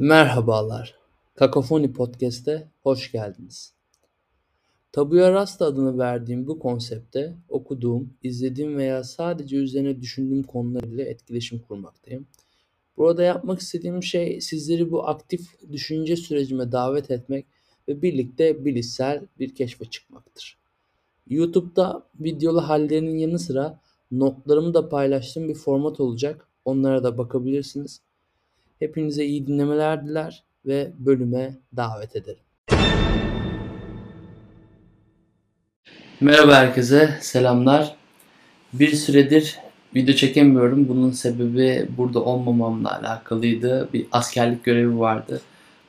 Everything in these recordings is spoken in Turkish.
Merhabalar. Kakafoni Podcast'e hoş geldiniz. Tabuya Rasta adını verdiğim bu konsepte okuduğum, izlediğim veya sadece üzerine düşündüğüm konular ile etkileşim kurmaktayım. Burada yapmak istediğim şey sizleri bu aktif düşünce sürecime davet etmek ve birlikte bilişsel bir keşfe çıkmaktır. YouTube'da videolu hallerinin yanı sıra notlarımı da paylaştığım bir format olacak. Onlara da bakabilirsiniz. Hepinize iyi dinlemeler diler ve bölüme davet ederim. Merhaba herkese, selamlar. Bir süredir video çekemiyorum. Bunun sebebi burada olmamamla alakalıydı. Bir askerlik görevi vardı.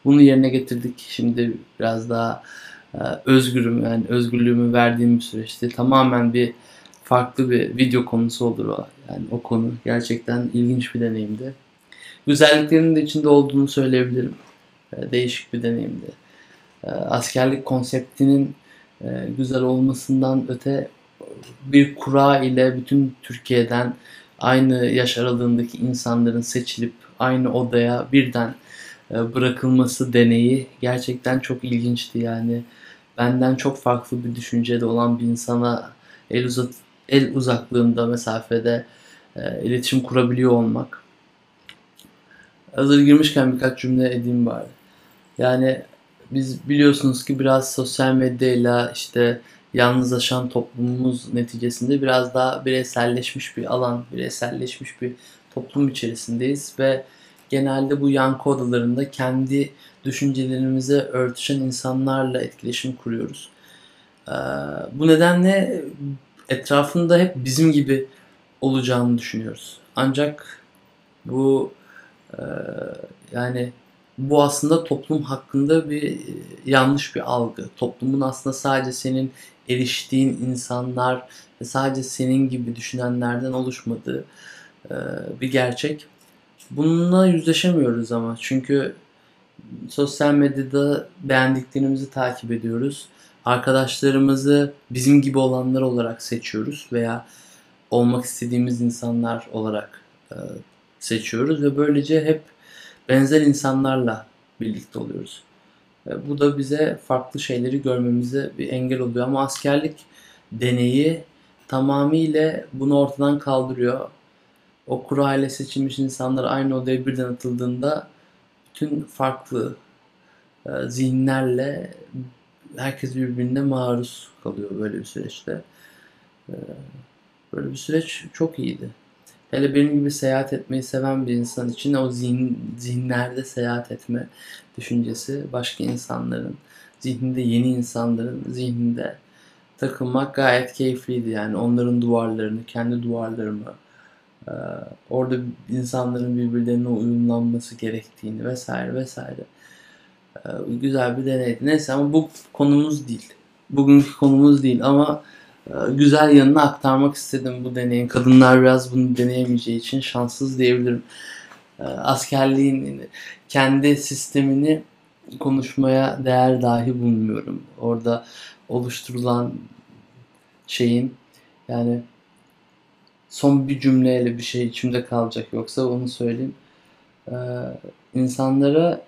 Bunu yerine getirdik. Şimdi biraz daha e, özgürüm yani özgürlüğümü verdiğim bir süreçti. Tamamen bir farklı bir video konusu olur o. Yani o konu gerçekten ilginç bir deneyimdi. Güzelliklerinin de içinde olduğunu söyleyebilirim. E, değişik bir deneyimdi. E, askerlik konseptinin e, güzel olmasından öte bir kura ile bütün Türkiye'den aynı yaş aralığındaki insanların seçilip aynı odaya birden bırakılması deneyi gerçekten çok ilginçti yani benden çok farklı bir düşüncede olan bir insana el uzat el uzaklığında mesafede e, iletişim kurabiliyor olmak Hazır girmişken birkaç cümle edeyim bari. Yani biz biliyorsunuz ki biraz sosyal medyayla işte yalnızlaşan toplumumuz neticesinde biraz daha bireyselleşmiş bir alan, bireyselleşmiş bir toplum içerisindeyiz ve genelde bu yankı odalarında kendi düşüncelerimize örtüşen insanlarla etkileşim kuruyoruz. Ee, bu nedenle etrafında hep bizim gibi olacağını düşünüyoruz. Ancak bu ee, yani bu aslında toplum hakkında bir e, yanlış bir algı. Toplumun aslında sadece senin eriştiğin insanlar ve sadece senin gibi düşünenlerden oluşmadığı e, bir gerçek. Bununla yüzleşemiyoruz ama çünkü sosyal medyada beğendiklerimizi takip ediyoruz. Arkadaşlarımızı bizim gibi olanlar olarak seçiyoruz veya olmak istediğimiz insanlar olarak e, seçiyoruz ve böylece hep benzer insanlarla birlikte oluyoruz. Bu da bize farklı şeyleri görmemize bir engel oluyor ama askerlik deneyi tamamıyla bunu ortadan kaldırıyor. O kura ile seçilmiş insanlar aynı odaya birden atıldığında bütün farklı e, zihinlerle herkes birbirine maruz kalıyor böyle bir süreçte. E, böyle bir süreç çok iyiydi. Hele benim gibi seyahat etmeyi seven bir insan için o zihin, zihinlerde seyahat etme düşüncesi başka insanların zihninde yeni insanların zihninde takılmak gayet keyifliydi yani onların duvarlarını kendi duvarlarımı e, orada insanların birbirlerine uyumlanması gerektiğini vesaire vesaire güzel bir deneydi. Neyse ama bu konumuz değil. Bugünkü konumuz değil ama güzel yanını aktarmak istedim bu deneyin. Kadınlar biraz bunu deneyemeyeceği için şanssız diyebilirim. Ee, askerliğin kendi sistemini konuşmaya değer dahi bulmuyorum. Orada oluşturulan şeyin yani son bir cümleyle bir şey içimde kalacak yoksa onu söyleyeyim. Ee, insanlara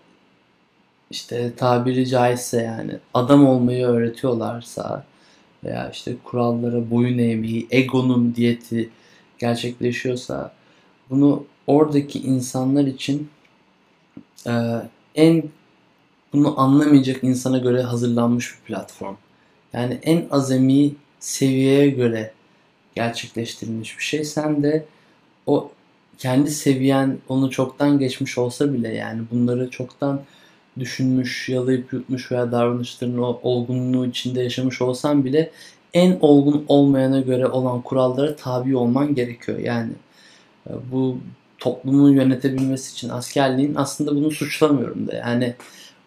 işte tabiri caizse yani adam olmayı öğretiyorlarsa veya işte kurallara boyun eğmeyi, egonun diyeti gerçekleşiyorsa bunu oradaki insanlar için e, en bunu anlamayacak insana göre hazırlanmış bir platform. Yani en azami seviyeye göre gerçekleştirilmiş bir şey. Sen de o kendi seviyen onu çoktan geçmiş olsa bile yani bunları çoktan düşünmüş, yalayıp yutmuş veya davranışların o olgunluğu içinde yaşamış olsan bile en olgun olmayana göre olan kurallara tabi olman gerekiyor. Yani e, bu toplumu yönetebilmesi için askerliğin aslında bunu suçlamıyorum da yani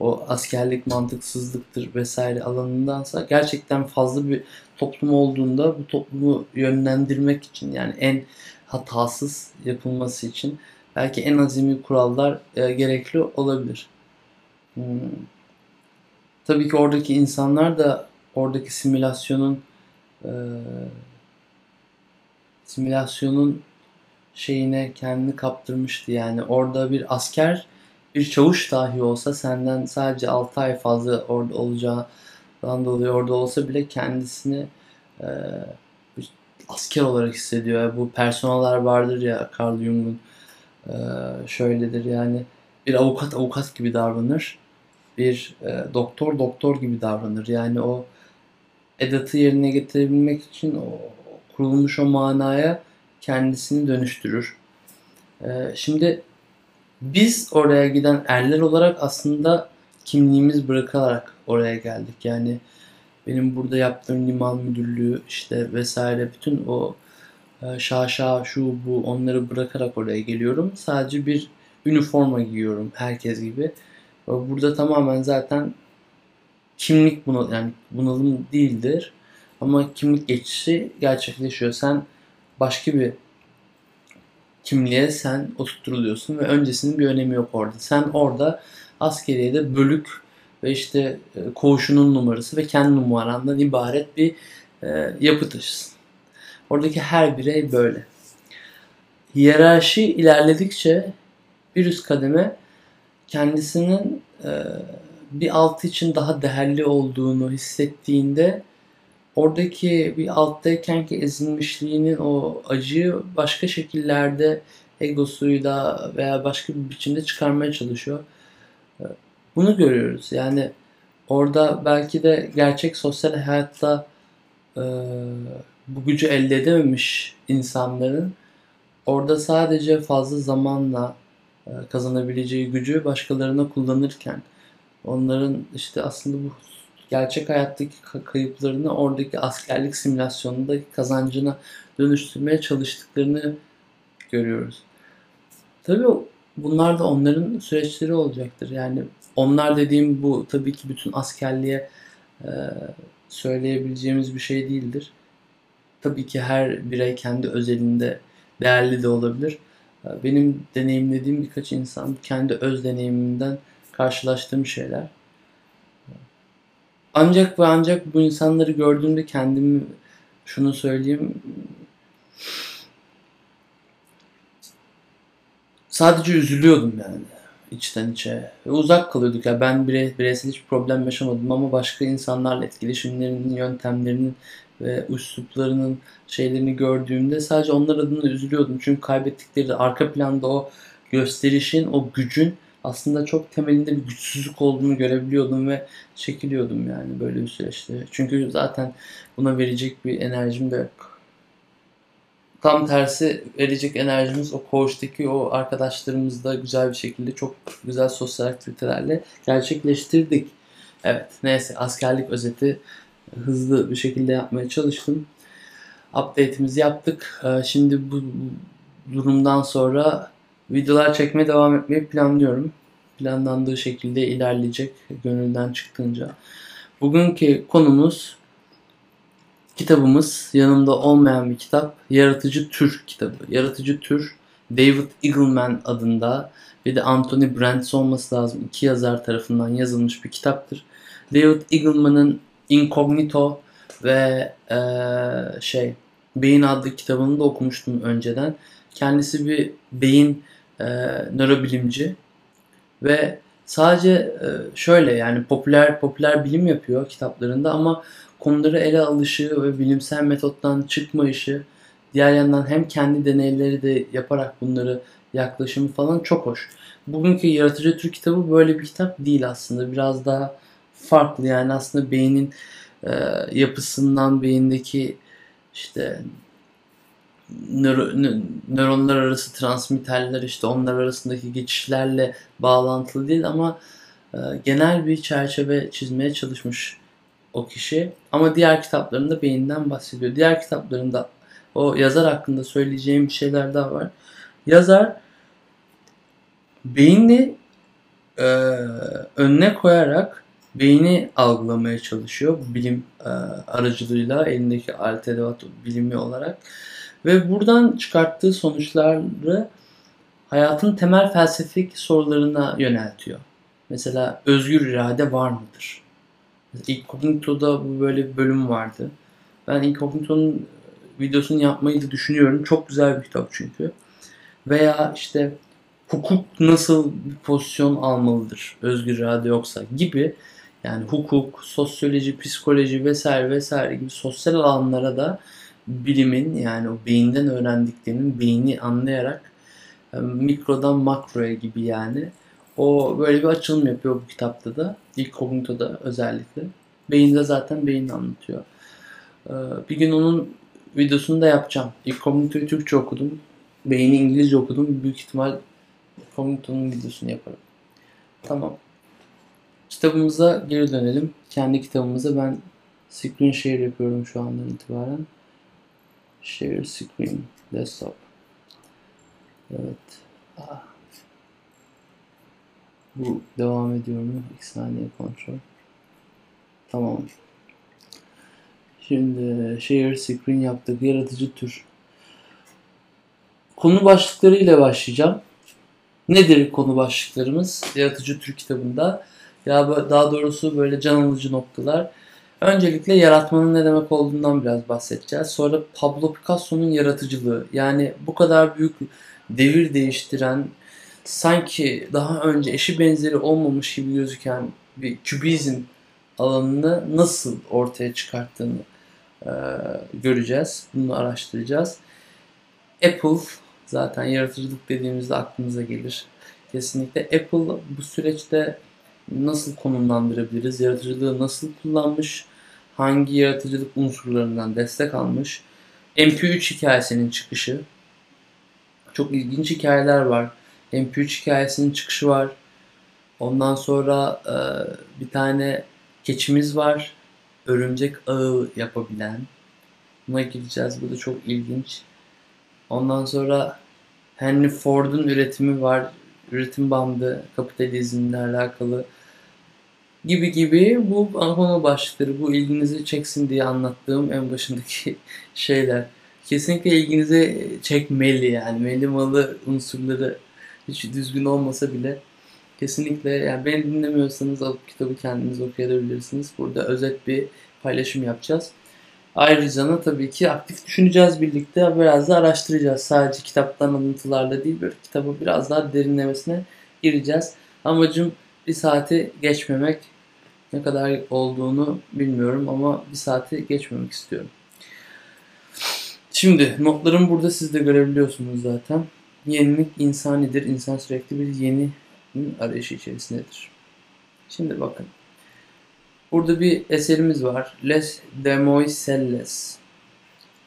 o askerlik mantıksızlıktır vesaire alanındansa gerçekten fazla bir toplum olduğunda bu toplumu yönlendirmek için yani en hatasız yapılması için belki en azimi kurallar e, gerekli olabilir. Tabii ki oradaki insanlar da oradaki simülasyonun e, simülasyonun şeyine kendini kaptırmıştı. Yani orada bir asker bir çavuş dahi olsa senden sadece 6 ay fazla orada olacağından dolayı orada olsa bile kendisini e, bir asker olarak hissediyor. Bu personeller vardır ya Carl Jung'un e, şöyledir yani bir avukat avukat gibi davranır. Bir e, doktor doktor gibi davranır. Yani o edatı yerine getirebilmek için o kurulmuş o manaya kendisini dönüştürür. E, şimdi biz oraya giden erler olarak aslında kimliğimiz bırakılarak oraya geldik. Yani benim burada yaptığım liman müdürlüğü işte vesaire bütün o e, şaşa şu bu onları bırakarak oraya geliyorum. Sadece bir üniforma giyiyorum herkes gibi. Burada tamamen zaten kimlik bunu yani bunalım değildir. Ama kimlik geçişi gerçekleşiyor. Sen başka bir kimliğe sen oturtuluyorsun ve öncesinin bir önemi yok orada. Sen orada askeriyede bölük ve işte e, koğuşunun numarası ve kendi numarandan ibaret bir e, yapı taşısın. Oradaki her birey böyle. Hiyerarşi ilerledikçe bir üst kademe kendisinin e, bir altı için daha değerli olduğunu hissettiğinde oradaki bir alttayken ki ezilmişliğinin o acıyı başka şekillerde egosuyla veya başka bir biçimde çıkarmaya çalışıyor. Bunu görüyoruz. Yani orada belki de gerçek sosyal hayatta e, bu gücü elde edememiş insanların orada sadece fazla zamanla e, kazanabileceği gücü başkalarına kullanırken onların işte aslında bu gerçek hayattaki kayıplarını oradaki askerlik simülasyonundaki kazancına dönüştürmeye çalıştıklarını görüyoruz. Tabii bunlar da onların süreçleri olacaktır. Yani onlar dediğim bu tabii ki bütün askerliğe e, söyleyebileceğimiz bir şey değildir. Tabii ki her birey kendi özelinde değerli de olabilir. E, benim deneyimlediğim birkaç insan kendi öz deneyimimden karşılaştığım şeyler. Ancak ve ancak bu insanları gördüğümde kendimi şunu söyleyeyim. Sadece üzülüyordum yani içten içe. Ve uzak kalıyorduk. Yani ben birey, bireysel hiç problem yaşamadım ama başka insanlarla etkileşimlerinin, yöntemlerinin ve üsluplarının şeylerini gördüğümde sadece onlar adına üzülüyordum. Çünkü kaybettikleri arka planda o gösterişin, o gücün aslında çok temelinde bir güçsüzlük olduğunu görebiliyordum ve çekiliyordum yani böyle bir süreçte. Çünkü zaten buna verecek bir enerjim de yok. Tam tersi verecek enerjimiz o koğuştaki o arkadaşlarımızla güzel bir şekilde çok güzel sosyal aktivitelerle gerçekleştirdik. Evet neyse askerlik özeti hızlı bir şekilde yapmaya çalıştım. Update'imizi yaptık. Ee, şimdi bu durumdan sonra videolar çekmeye devam etmeyi planlıyorum. Planlandığı şekilde ilerleyecek gönülden çıktığınca. Bugünkü konumuz kitabımız yanımda olmayan bir kitap. Yaratıcı Tür kitabı. Yaratıcı Tür David Eagleman adında ve de Anthony Brantz olması lazım. iki yazar tarafından yazılmış bir kitaptır. David Eagleman'ın Incognito ve ee, şey Beyin adlı kitabını da okumuştum önceden. Kendisi bir beyin e, nörobilimci ve sadece e, şöyle yani popüler popüler bilim yapıyor kitaplarında ama konuları ele alışı ve bilimsel metottan çıkmayışı diğer yandan hem kendi deneyleri de yaparak bunları yaklaşımı falan çok hoş. Bugünkü Yaratıcı Türk kitabı böyle bir kitap değil aslında. Biraz daha farklı yani aslında beynin e, yapısından beyindeki işte nöro, nöronlar arası transmitterler işte onlar arasındaki geçişlerle bağlantılı değil ama e, genel bir çerçeve çizmeye çalışmış o kişi. Ama diğer kitaplarında beyinden bahsediyor. Diğer kitaplarında o yazar hakkında söyleyeceğim bir şeyler daha var. Yazar beyni e, önüne koyarak beyni algılamaya çalışıyor bilim e, aracılığıyla elindeki alet bilimi olarak ve buradan çıkarttığı sonuçları hayatın temel felsefik sorularına yöneltiyor. Mesela özgür irade var mıdır? Incognito'da bu böyle bir bölüm vardı. Ben Incognito'nun videosunu yapmayı da düşünüyorum. Çok güzel bir kitap çünkü. Veya işte hukuk nasıl bir pozisyon almalıdır özgür irade yoksa gibi yani hukuk, sosyoloji, psikoloji vesaire vesaire gibi sosyal alanlara da bilimin yani o beyinden öğrendiklerinin beyni anlayarak e, mikrodan makroya gibi yani o böyle bir açılım yapıyor bu kitapta da. İlk Kognito'da özellikle. Beyinde zaten beyin anlatıyor. Ee, bir gün onun videosunu da yapacağım. İlk Kognito'yu Türkçe okudum. Beyni İngilizce okudum. Büyük ihtimal Kognito'nun videosunu yaparım. Tamam. Kitabımıza geri dönelim. Kendi kitabımıza ben screen share yapıyorum şu andan itibaren. Share screen desktop. Evet. Ah. Bu devam ediyor mu? 2 saniye kontrol. Tamam. Şimdi share screen yaptık. Yaratıcı tür. Konu başlıkları ile başlayacağım. Nedir konu başlıklarımız? Yaratıcı tür kitabında. Ya daha doğrusu böyle can alıcı noktalar. Öncelikle yaratmanın ne demek olduğundan biraz bahsedeceğiz. Sonra Pablo Picasso'nun yaratıcılığı. Yani bu kadar büyük devir değiştiren, sanki daha önce eşi benzeri olmamış gibi gözüken bir kübizm alanını nasıl ortaya çıkarttığını e, göreceğiz. Bunu araştıracağız. Apple zaten yaratıcılık dediğimizde aklımıza gelir. Kesinlikle Apple bu süreçte nasıl konumlandırabiliriz? Yaratıcılığı nasıl kullanmış? Hangi yaratıcılık unsurlarından destek almış? MP3 hikayesinin çıkışı. Çok ilginç hikayeler var. MP3 hikayesinin çıkışı var. Ondan sonra e, bir tane keçimiz var. Örümcek ağı yapabilen. Buna gireceğiz. Bu da çok ilginç. Ondan sonra Henry Ford'un üretimi var. Üretim bandı kapitalizmle alakalı gibi gibi bu konu başlıkları bu ilginizi çeksin diye anlattığım en başındaki şeyler. Kesinlikle ilginizi çekmeli yani meli unsurları hiç düzgün olmasa bile kesinlikle yani beni dinlemiyorsanız alıp kitabı kendiniz okuyabilirsiniz. Burada özet bir paylaşım yapacağız. Ayrıca da tabii ki aktif düşüneceğiz birlikte. Biraz da araştıracağız. Sadece kitaptan alıntılarla değil, böyle kitabı biraz daha derinlemesine gireceğiz. Amacım bir saati geçmemek. Ne kadar olduğunu bilmiyorum ama bir saati geçmemek istiyorum. Şimdi notlarım burada siz de görebiliyorsunuz zaten. Yenilik insanidir. İnsan sürekli bir yeni arayışı içerisindedir. Şimdi bakın. Burada bir eserimiz var. Les Demoiselles.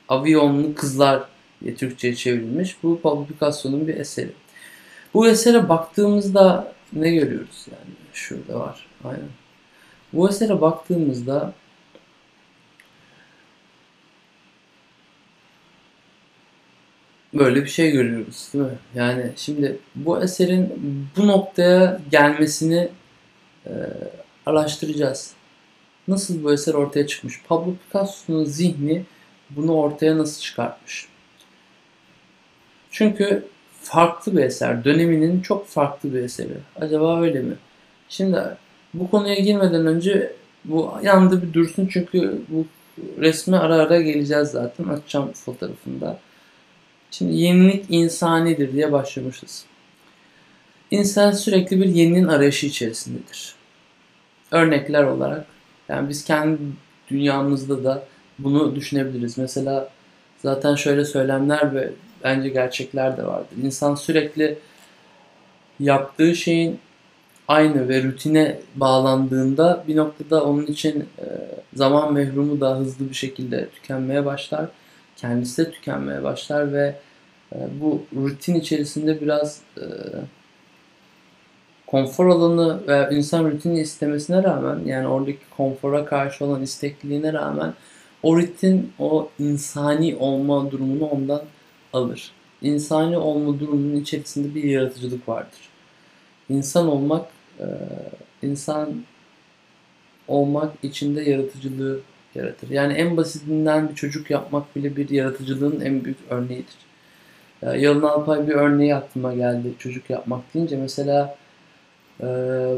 Aviyonlu Kızlar diye Türkçe'ye çevrilmiş. Bu Pablo Picasso'nun bir eseri. Bu esere baktığımızda ne görüyoruz yani? Şurada var. Aynen. Bu esere baktığımızda böyle bir şey görüyoruz değil mi? Yani şimdi bu eserin bu noktaya gelmesini e, araştıracağız. Nasıl bu eser ortaya çıkmış? Pablo Picasso'nun zihni bunu ortaya nasıl çıkartmış? Çünkü farklı bir eser. Döneminin çok farklı bir eseri. Acaba öyle mi? Şimdi bu konuya girmeden önce bu yanında bir dursun çünkü bu resme ara ara geleceğiz zaten. Açacağım fotoğrafında. Şimdi yenilik insanidir diye başlamışız. İnsan sürekli bir yeninin arayışı içerisindedir. Örnekler olarak yani biz kendi dünyamızda da bunu düşünebiliriz. Mesela zaten şöyle söylemler ve bence gerçekler de vardır. İnsan sürekli yaptığı şeyin aynı ve rutine bağlandığında bir noktada onun için e, zaman mehrumu da hızlı bir şekilde tükenmeye başlar. Kendisi de tükenmeye başlar ve e, bu rutin içerisinde biraz e, konfor alanı veya insan rutini istemesine rağmen yani oradaki konfora karşı olan istekliliğine rağmen o rutin o insani olma durumunu ondan alır. İnsani olma durumunun içerisinde bir yaratıcılık vardır. İnsan olmak e, insan olmak içinde yaratıcılığı yaratır. Yani en basitinden bir çocuk yapmak bile bir yaratıcılığın en büyük örneğidir. Yalın Alpay bir örneği aklıma geldi çocuk yapmak deyince. Mesela ee,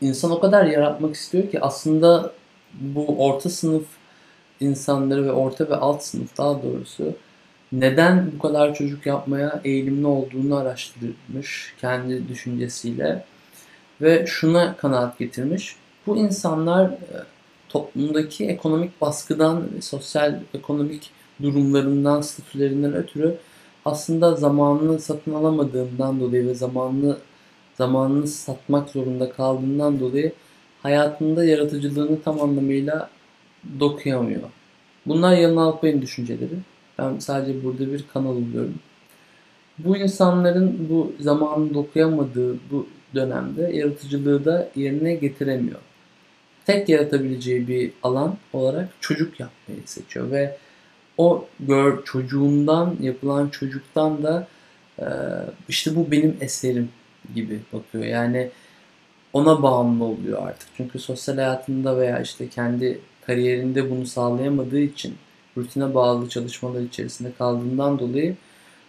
insan o kadar yaratmak istiyor ki aslında bu orta sınıf insanları ve orta ve alt sınıf daha doğrusu neden bu kadar çocuk yapmaya eğilimli olduğunu araştırmış kendi düşüncesiyle ve şuna kanaat getirmiş. Bu insanlar e, toplumdaki ekonomik baskıdan sosyal ekonomik durumlarından, statülerinden ötürü aslında zamanını satın alamadığından dolayı ve zamanını zamanını satmak zorunda kaldığından dolayı hayatında yaratıcılığını tam anlamıyla dokuyamıyor. Bunlar Yalın Alpay'ın düşünceleri. Ben sadece burada bir kanal oluyorum. Bu insanların bu zamanını dokuyamadığı bu dönemde yaratıcılığı da yerine getiremiyor. Tek yaratabileceği bir alan olarak çocuk yapmayı seçiyor ve o gör çocuğundan yapılan çocuktan da e, işte bu benim eserim gibi bakıyor. Yani ona bağımlı oluyor artık. Çünkü sosyal hayatında veya işte kendi kariyerinde bunu sağlayamadığı için rutine bağlı çalışmalar içerisinde kaldığından dolayı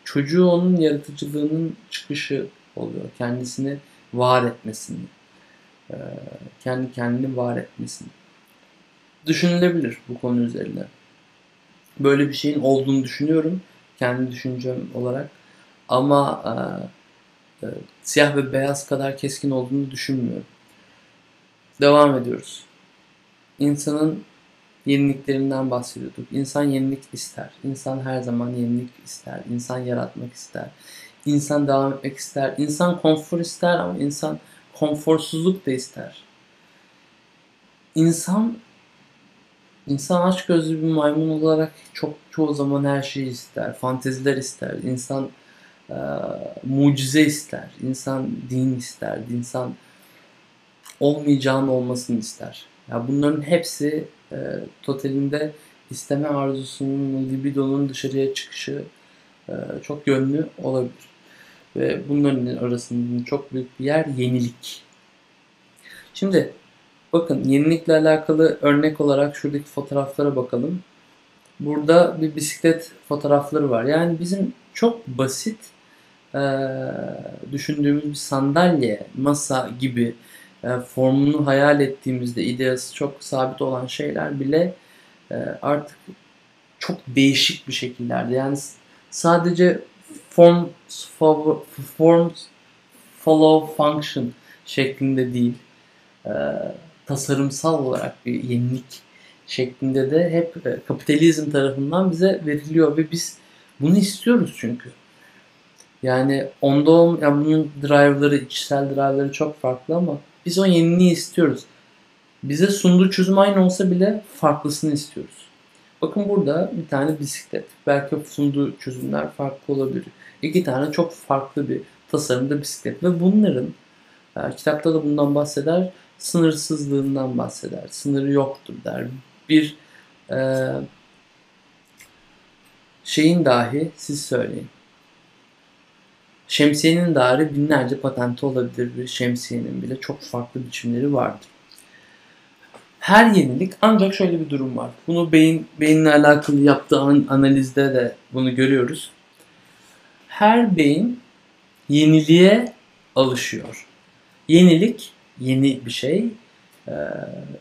çocuğu onun yaratıcılığının çıkışı oluyor. Kendisini var etmesini, e, kendi kendini var etmesini. Düşünülebilir bu konu üzerine. Böyle bir şeyin olduğunu düşünüyorum. Kendi düşüncem olarak. Ama e, e, siyah ve beyaz kadar keskin olduğunu düşünmüyorum. Devam ediyoruz. İnsanın yeniliklerinden bahsediyorduk. İnsan yenilik ister. İnsan her zaman yenilik ister. İnsan yaratmak ister. İnsan devam etmek ister. İnsan konfor ister ama insan konforsuzluk da ister. İnsan insan aç gözlü bir maymun olarak çok çoğu zaman her şeyi ister. Fanteziler ister. İnsan e, mucize ister. İnsan din ister. İnsan olmayacağın olmasını ister. Ya bunların hepsi e, totalinde isteme arzusunun, libidonun dışarıya çıkışı e, çok yönlü olabilir. Ve bunların arasında çok büyük bir yer yenilik. Şimdi bakın yenilikle alakalı örnek olarak şuradaki fotoğraflara bakalım. Burada bir bisiklet fotoğrafları var. Yani bizim çok basit e, düşündüğümüz bir sandalye, masa gibi e, formunu hayal ettiğimizde ideası çok sabit olan şeyler bile e, artık çok değişik bir şekillerde. Yani sadece form forms follow function şeklinde değil. E, tasarımsal olarak bir yenilik şeklinde de hep e, kapitalizm tarafından bize veriliyor ve biz bunu istiyoruz çünkü. Yani onda yani bunun driver'ları, içsel driver'ları çok farklı ama biz o yeniliği istiyoruz. Bize sunduğu çözüm aynı olsa bile farklısını istiyoruz. Bakın burada bir tane bisiklet. Belki sunduğu çözümler farklı olabilir. İki tane çok farklı bir tasarımda bisiklet. Ve bunların e, kitapta da bundan bahseder. Sınırsızlığından bahseder. Sınırı yoktur der. Bir e, şeyin dahi siz söyleyin Şemsiyenin dahi binlerce patenti olabilir bir şemsiyenin bile çok farklı biçimleri vardır. Her yenilik ancak şöyle bir durum var. Bunu beyin beyinle alakalı yaptığı analizde de bunu görüyoruz. Her beyin yeniliğe alışıyor. Yenilik yeni bir şey.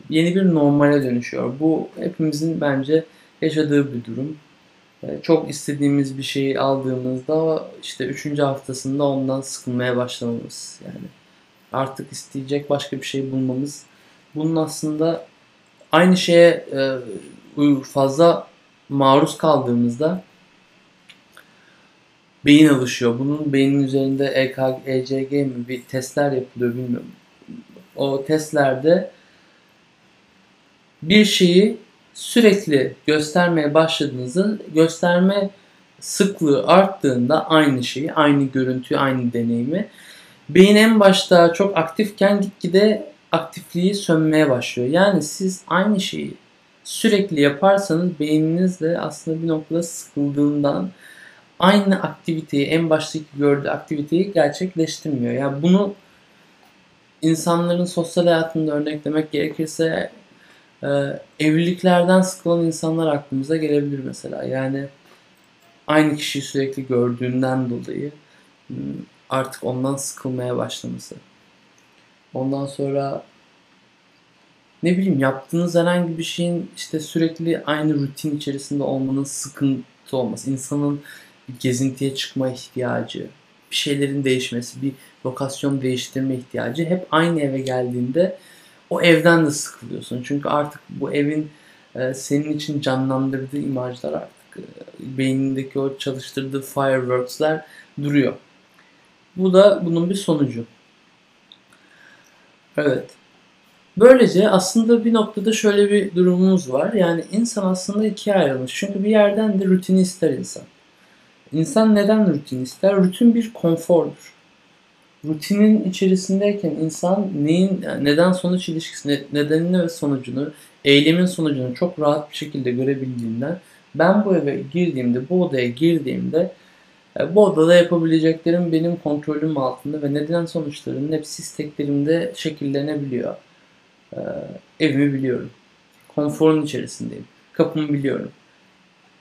Yeni bir normale dönüşüyor. Bu hepimizin bence yaşadığı bir durum. Ee, çok istediğimiz bir şeyi aldığımızda işte üçüncü haftasında ondan sıkılmaya başlamamız yani artık isteyecek başka bir şey bulmamız bunun aslında aynı şeye e, fazla maruz kaldığımızda beyin alışıyor. Bunun beynin üzerinde EKG, ECG mi bir testler yapılıyor bilmiyorum. O testlerde bir şeyi sürekli göstermeye başladığınızda gösterme sıklığı arttığında aynı şeyi, aynı görüntüyü, aynı deneyimi beyin en başta çok aktifken gitgide aktifliği sönmeye başlıyor. Yani siz aynı şeyi sürekli yaparsanız beyniniz de aslında bir noktada sıkıldığından aynı aktiviteyi, en baştaki gördüğü aktiviteyi gerçekleştirmiyor. Yani bunu insanların sosyal hayatında örneklemek gerekirse ee, evliliklerden sıkılan insanlar aklımıza gelebilir mesela. Yani aynı kişiyi sürekli gördüğünden dolayı hmm, artık ondan sıkılmaya başlaması. Ondan sonra ne bileyim yaptığınız herhangi bir şeyin işte sürekli aynı rutin içerisinde olmanın sıkıntı olması, insanın gezintiye çıkma ihtiyacı, bir şeylerin değişmesi, bir lokasyon değiştirme ihtiyacı hep aynı eve geldiğinde o evden de sıkılıyorsun. Çünkü artık bu evin e, senin için canlandırdığı imajlar artık e, beynindeki o çalıştırdığı fireworks'ler duruyor. Bu da bunun bir sonucu. Evet. Böylece aslında bir noktada şöyle bir durumumuz var. Yani insan aslında ikiye ayrılmış. Çünkü bir yerden de rutini ister insan. İnsan neden rutin ister? Rutin bir konfordur. Rutinin içerisindeyken insan neyin neden sonuç ilişkisini, nedenini ve sonucunu, eylemin sonucunu çok rahat bir şekilde görebildiğinden ben bu eve girdiğimde, bu odaya girdiğimde bu odada yapabileceklerim benim kontrolüm altında ve neden sonuçlarının hepsi isteklerimde şekillenebiliyor. Ee, evimi biliyorum. Konforun içerisindeyim. Kapımı biliyorum.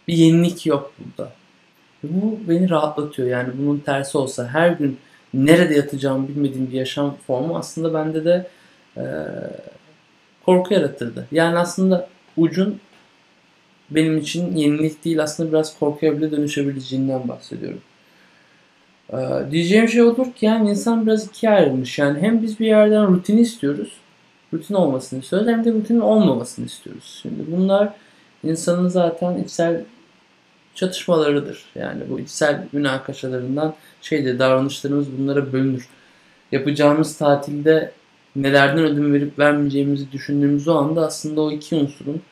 Bir yenilik yok burada. Bu beni rahatlatıyor. Yani bunun tersi olsa her gün nerede yatacağımı bilmediğim bir yaşam formu aslında bende de e, korku yaratırdı. Yani aslında ucun benim için yenilik değil aslında biraz korkuya bile dönüşebileceğinden bahsediyorum. Ee, diyeceğim şey odur ki yani insan biraz ikiye ayrılmış. Yani hem biz bir yerden rutini istiyoruz. Rutin olmasını istiyoruz hem de rutinin olmamasını istiyoruz. Şimdi bunlar insanın zaten içsel çatışmalarıdır. Yani bu içsel münakaşalarından şeyde davranışlarımız bunlara bölünür. Yapacağımız tatilde nelerden ödün verip vermeyeceğimizi düşündüğümüz o anda aslında o iki unsurun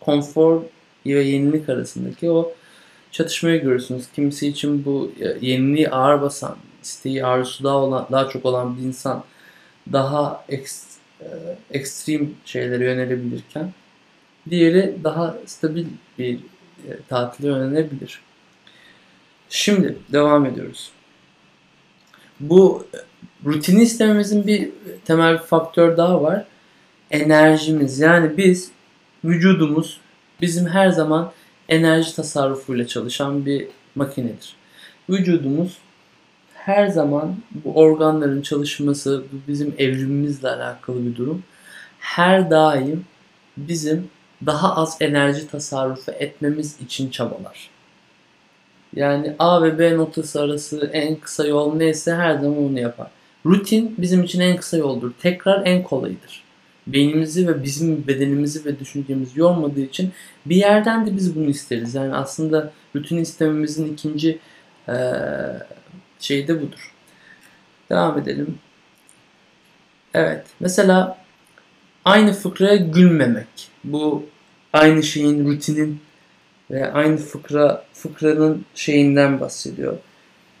konfor ve yenilik arasındaki o çatışmayı görürsünüz. Kimisi için bu yeniliği ağır basan, isteği arzusu daha, olan, daha çok olan bir insan daha e, ekstrem şeylere yönelebilirken diğeri daha stabil bir e, tatile yönelebilir. Şimdi devam ediyoruz. Bu rutini istememizin bir temel bir faktör daha var. Enerjimiz. Yani biz vücudumuz bizim her zaman enerji tasarrufuyla çalışan bir makinedir. Vücudumuz her zaman bu organların çalışması, bu bizim evrimimizle alakalı bir durum. Her daim bizim daha az enerji tasarrufu etmemiz için çabalar. Yani A ve B noktası arası en kısa yol neyse her zaman onu yapar. Rutin bizim için en kısa yoldur. Tekrar en kolayıdır. Beynimizi ve bizim bedenimizi ve düşüncemizi yormadığı için bir yerden de biz bunu isteriz. Yani aslında rutin istememizin ikinci ee, şeyi de budur. Devam edelim. Evet. Mesela aynı fıkraya gülmemek. Bu aynı şeyin rutinin ve aynı fıkra fıkranın şeyinden bahsediyor.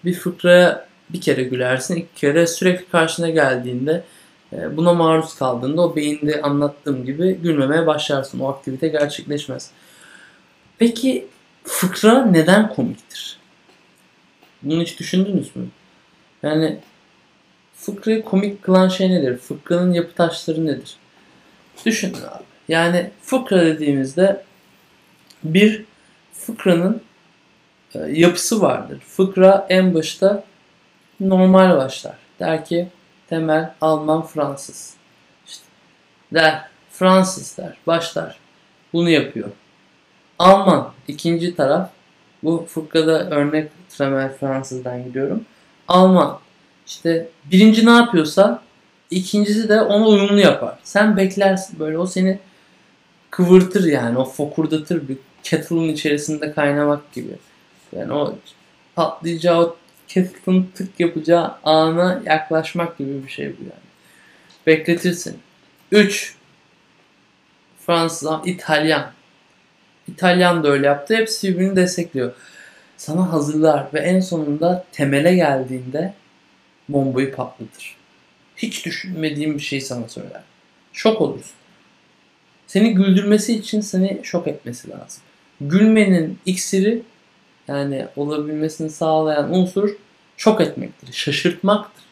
Bir fıkraya bir kere gülersin, iki kere sürekli karşına geldiğinde e, buna maruz kaldığında o beyinde anlattığım gibi gülmemeye başlarsın. O aktivite gerçekleşmez. Peki fıkra neden komiktir? Bunu hiç düşündünüz mü? Yani fıkrayı komik kılan şey nedir? Fıkranın yapı taşları nedir? Düşünün abi. Yani fıkra dediğimizde bir fıkranın e, yapısı vardır. Fıkra en başta normal başlar. Der ki temel Alman Fransız. İşte der Fransız der başlar. Bunu yapıyor. Alman ikinci taraf bu fıkrada örnek temel Fransızdan gidiyorum. Alman işte birinci ne yapıyorsa ikincisi de ona uyumlu yapar. Sen beklersin böyle o seni kıvırtır yani o fokurdatır bir kettle'ın içerisinde kaynamak gibi. Yani o patlayacağı o kettle'ın tık yapacağı ana yaklaşmak gibi bir şey bu yani. Bekletirsin. 3. Fransız, İtalyan. İtalyan da öyle yaptı. Hepsi birbirini destekliyor. Sana hazırlar ve en sonunda temele geldiğinde bombayı patlatır. Hiç düşünmediğim bir şey sana söyler. Şok olursun. Seni güldürmesi için seni şok etmesi lazım. Gülmenin iksiri yani olabilmesini sağlayan unsur şok etmektir, şaşırtmaktır.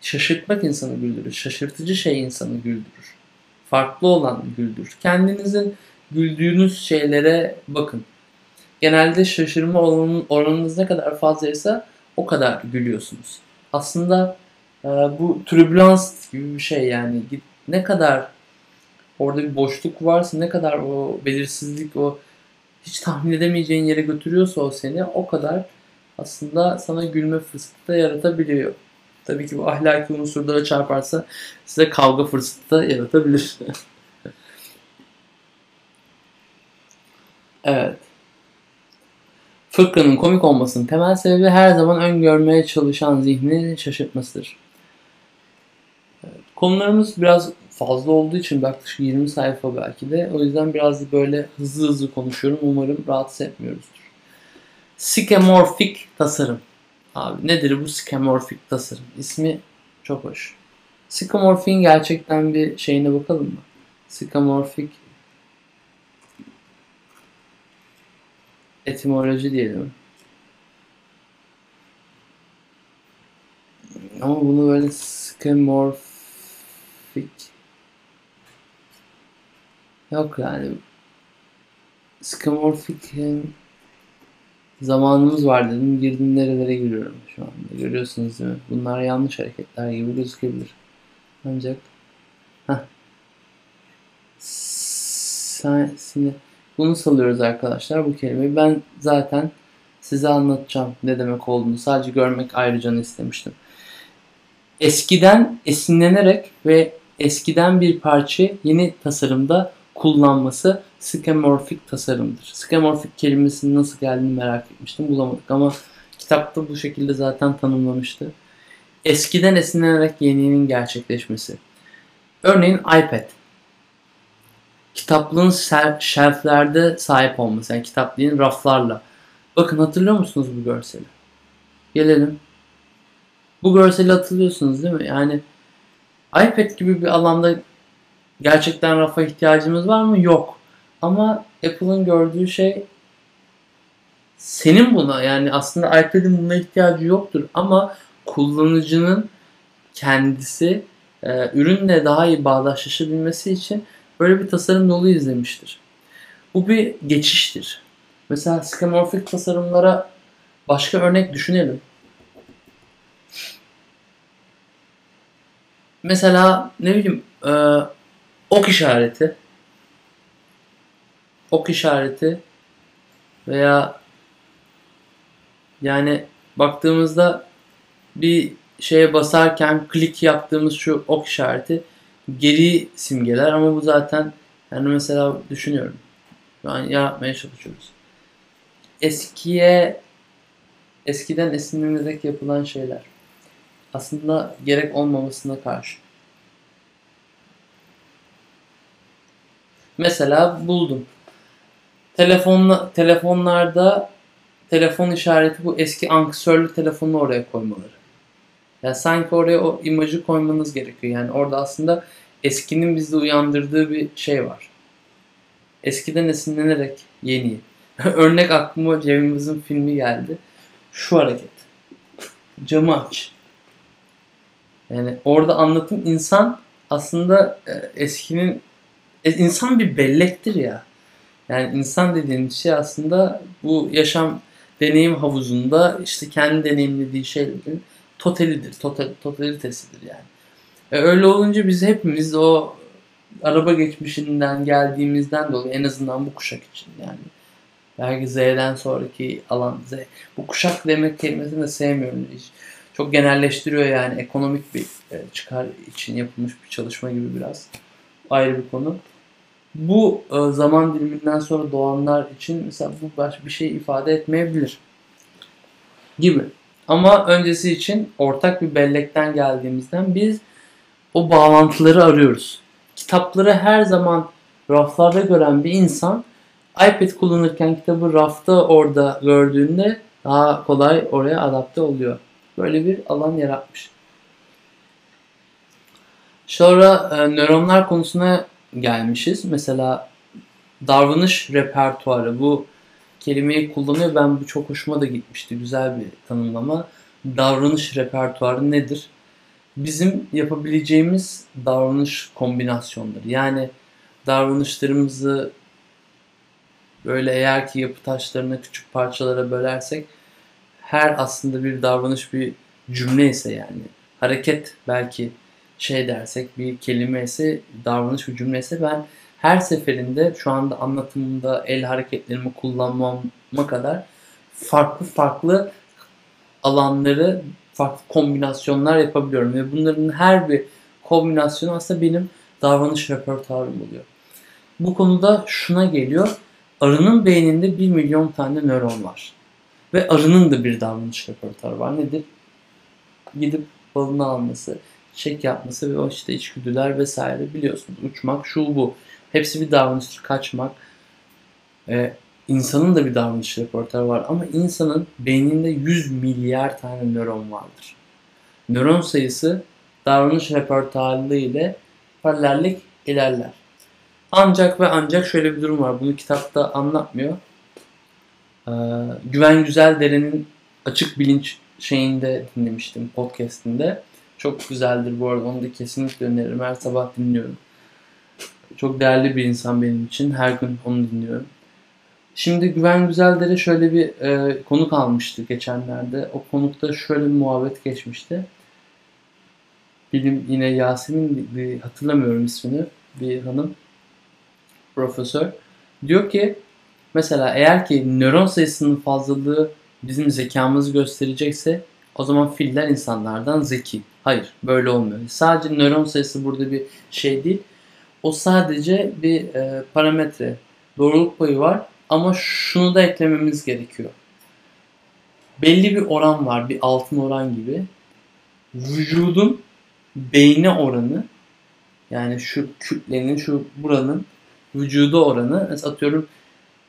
Şaşırtmak insanı güldürür. Şaşırtıcı şey insanı güldürür. Farklı olan güldürür. Kendinizin güldüğünüz şeylere bakın. Genelde şaşırma oranınız ne kadar fazlaysa o kadar gülüyorsunuz. Aslında e, bu türbülans gibi bir şey yani ne kadar orada bir boşluk varsa ne kadar o belirsizlik o hiç tahmin edemeyeceğin yere götürüyorsa o seni o kadar aslında sana gülme fırsatı da yaratabiliyor. Tabii ki bu ahlaki unsurlara çarparsa size kavga fırsatı da yaratabilir. evet. Fıkranın komik olmasının temel sebebi her zaman öngörmeye çalışan zihni şaşırtmasıdır. Konularımız biraz fazla olduğu için yaklaşık 20 sayfa belki de. O yüzden biraz böyle hızlı hızlı konuşuyorum. Umarım rahatsız etmiyoruzdur. Skemorfik tasarım. Abi nedir bu skemorfik tasarım? İsmi çok hoş. Skemorfin gerçekten bir şeyine bakalım mı? Skemorfik etimoloji diyelim. Ama bunu böyle skemorfik yok yani skemorfik zamanımız var dedim. Girdim nerelere giriyorum şu anda. Görüyorsunuz değil mi? Bunlar yanlış hareketler gibi gözükebilir. Ancak heh. Sensini bunu salıyoruz arkadaşlar bu kelimeyi. Ben zaten size anlatacağım ne demek olduğunu. Sadece görmek ayrıca istemiştim. Eskiden esinlenerek ve eskiden bir parça yeni tasarımda kullanması skemorfik tasarımdır. Skemorfik kelimesinin nasıl geldiğini merak etmiştim. Bulamadık ama kitapta bu şekilde zaten tanımlamıştı. Eskiden esinlenerek yeninin gerçekleşmesi. Örneğin iPad kitaplığın şelflerde sahip olması. Yani kitaplığın raflarla. Bakın hatırlıyor musunuz bu görseli? Gelelim. Bu görseli hatırlıyorsunuz değil mi? Yani iPad gibi bir alanda gerçekten rafa ihtiyacımız var mı? Yok. Ama Apple'ın gördüğü şey senin buna yani aslında iPad'in buna ihtiyacı yoktur ama kullanıcının kendisi e, ürünle daha iyi bağdaşlaşabilmesi için böyle bir tasarım yolu izlemiştir. Bu bir geçiştir. Mesela skemorfik tasarımlara başka örnek düşünelim. Mesela ne bileyim e, ok işareti ok işareti veya yani baktığımızda bir şeye basarken klik yaptığımız şu ok işareti geri simgeler ama bu zaten yani mesela düşünüyorum. Şu an yaratmaya çalışıyoruz. Eskiye eskiden esinlenerek yapılan şeyler. Aslında gerek olmamasına karşı. Mesela buldum. Telefonla, telefonlarda telefon işareti bu eski ankesörlü telefonu oraya koymaları. Yani sanki oraya o imajı koymanız gerekiyor. Yani orada aslında eskinin bizde uyandırdığı bir şey var. Eskiden esinlenerek yeni. Örnek aklıma Cem filmi geldi. Şu hareket. Camı aç. Yani orada anlatım insan aslında e, eskinin e, insan bir bellektir ya. Yani insan dediğimiz şey aslında bu yaşam deneyim havuzunda işte kendi deneyimlediği şeylerin totalidir, total, totalitesidir yani. E öyle olunca biz hepimiz o araba geçmişinden geldiğimizden dolayı en azından bu kuşak için yani. Belki Z'den sonraki alan Z. Bu kuşak demek kelimesini de sevmiyorum. Hiç. Çok genelleştiriyor yani ekonomik bir e, çıkar için yapılmış bir çalışma gibi biraz. Ayrı bir konu bu e, zaman diliminden sonra doğanlar için mesela bu baş bir şey ifade etmeyebilir gibi. Ama öncesi için ortak bir bellekten geldiğimizden biz o bağlantıları arıyoruz. Kitapları her zaman raflarda gören bir insan iPad kullanırken kitabı rafta orada gördüğünde daha kolay oraya adapte oluyor. Böyle bir alan yaratmış. Sonra e, nöronlar konusuna gelmişiz. Mesela davranış repertuarı bu kelimeyi kullanıyor. Ben bu çok hoşuma da gitmişti. Güzel bir tanımlama. Davranış repertuarı nedir? Bizim yapabileceğimiz davranış kombinasyonları. Yani davranışlarımızı böyle eğer ki yapı taşlarına küçük parçalara bölersek her aslında bir davranış bir cümle ise yani hareket belki şey dersek bir kelime ise davranış bir cümle ise ben her seferinde şu anda anlatımında el hareketlerimi kullanmama kadar farklı farklı alanları farklı kombinasyonlar yapabiliyorum ve bunların her bir kombinasyonu aslında benim davranış repertuarım oluyor. Bu konuda şuna geliyor. Arının beyninde 1 milyon tane nöron var. Ve arının da bir davranış repertuarı var. Nedir? Gidip balını alması, çek yapması ve o işte içgüdüler vesaire biliyorsunuz. Uçmak, şu bu. Hepsi bir davranış, kaçmak. Ee, insanın da bir davranış repertuarı var ama insanın beyninde 100 milyar tane nöron vardır. Nöron sayısı davranış repertuarı ile paralellik ilerler. Ancak ve ancak şöyle bir durum var. Bunu kitapta anlatmıyor. Ee, Güven Güzeldere'nin açık bilinç şeyinde dinlemiştim podcastinde. Çok güzeldir bu arada. Onu da kesinlikle öneririm. Her sabah dinliyorum. Çok değerli bir insan benim için. Her gün onu dinliyorum. Şimdi Güven Güzeldere şöyle bir e, konuk almıştı geçenlerde. O konukta şöyle bir muhabbet geçmişti. Bilim yine Yasemin bir hatırlamıyorum ismini bir hanım profesör diyor ki mesela eğer ki nöron sayısının fazlalığı bizim zekamızı gösterecekse o zaman filler insanlardan zeki. Hayır böyle olmuyor. Sadece nöron sayısı burada bir şey değil. O sadece bir e, parametre. Doğruluk payı var ama şunu da eklememiz gerekiyor. Belli bir oran var. Bir altın oran gibi. Vücudun beyne oranı yani şu kütlenin şu buranın vücudu oranı mesela atıyorum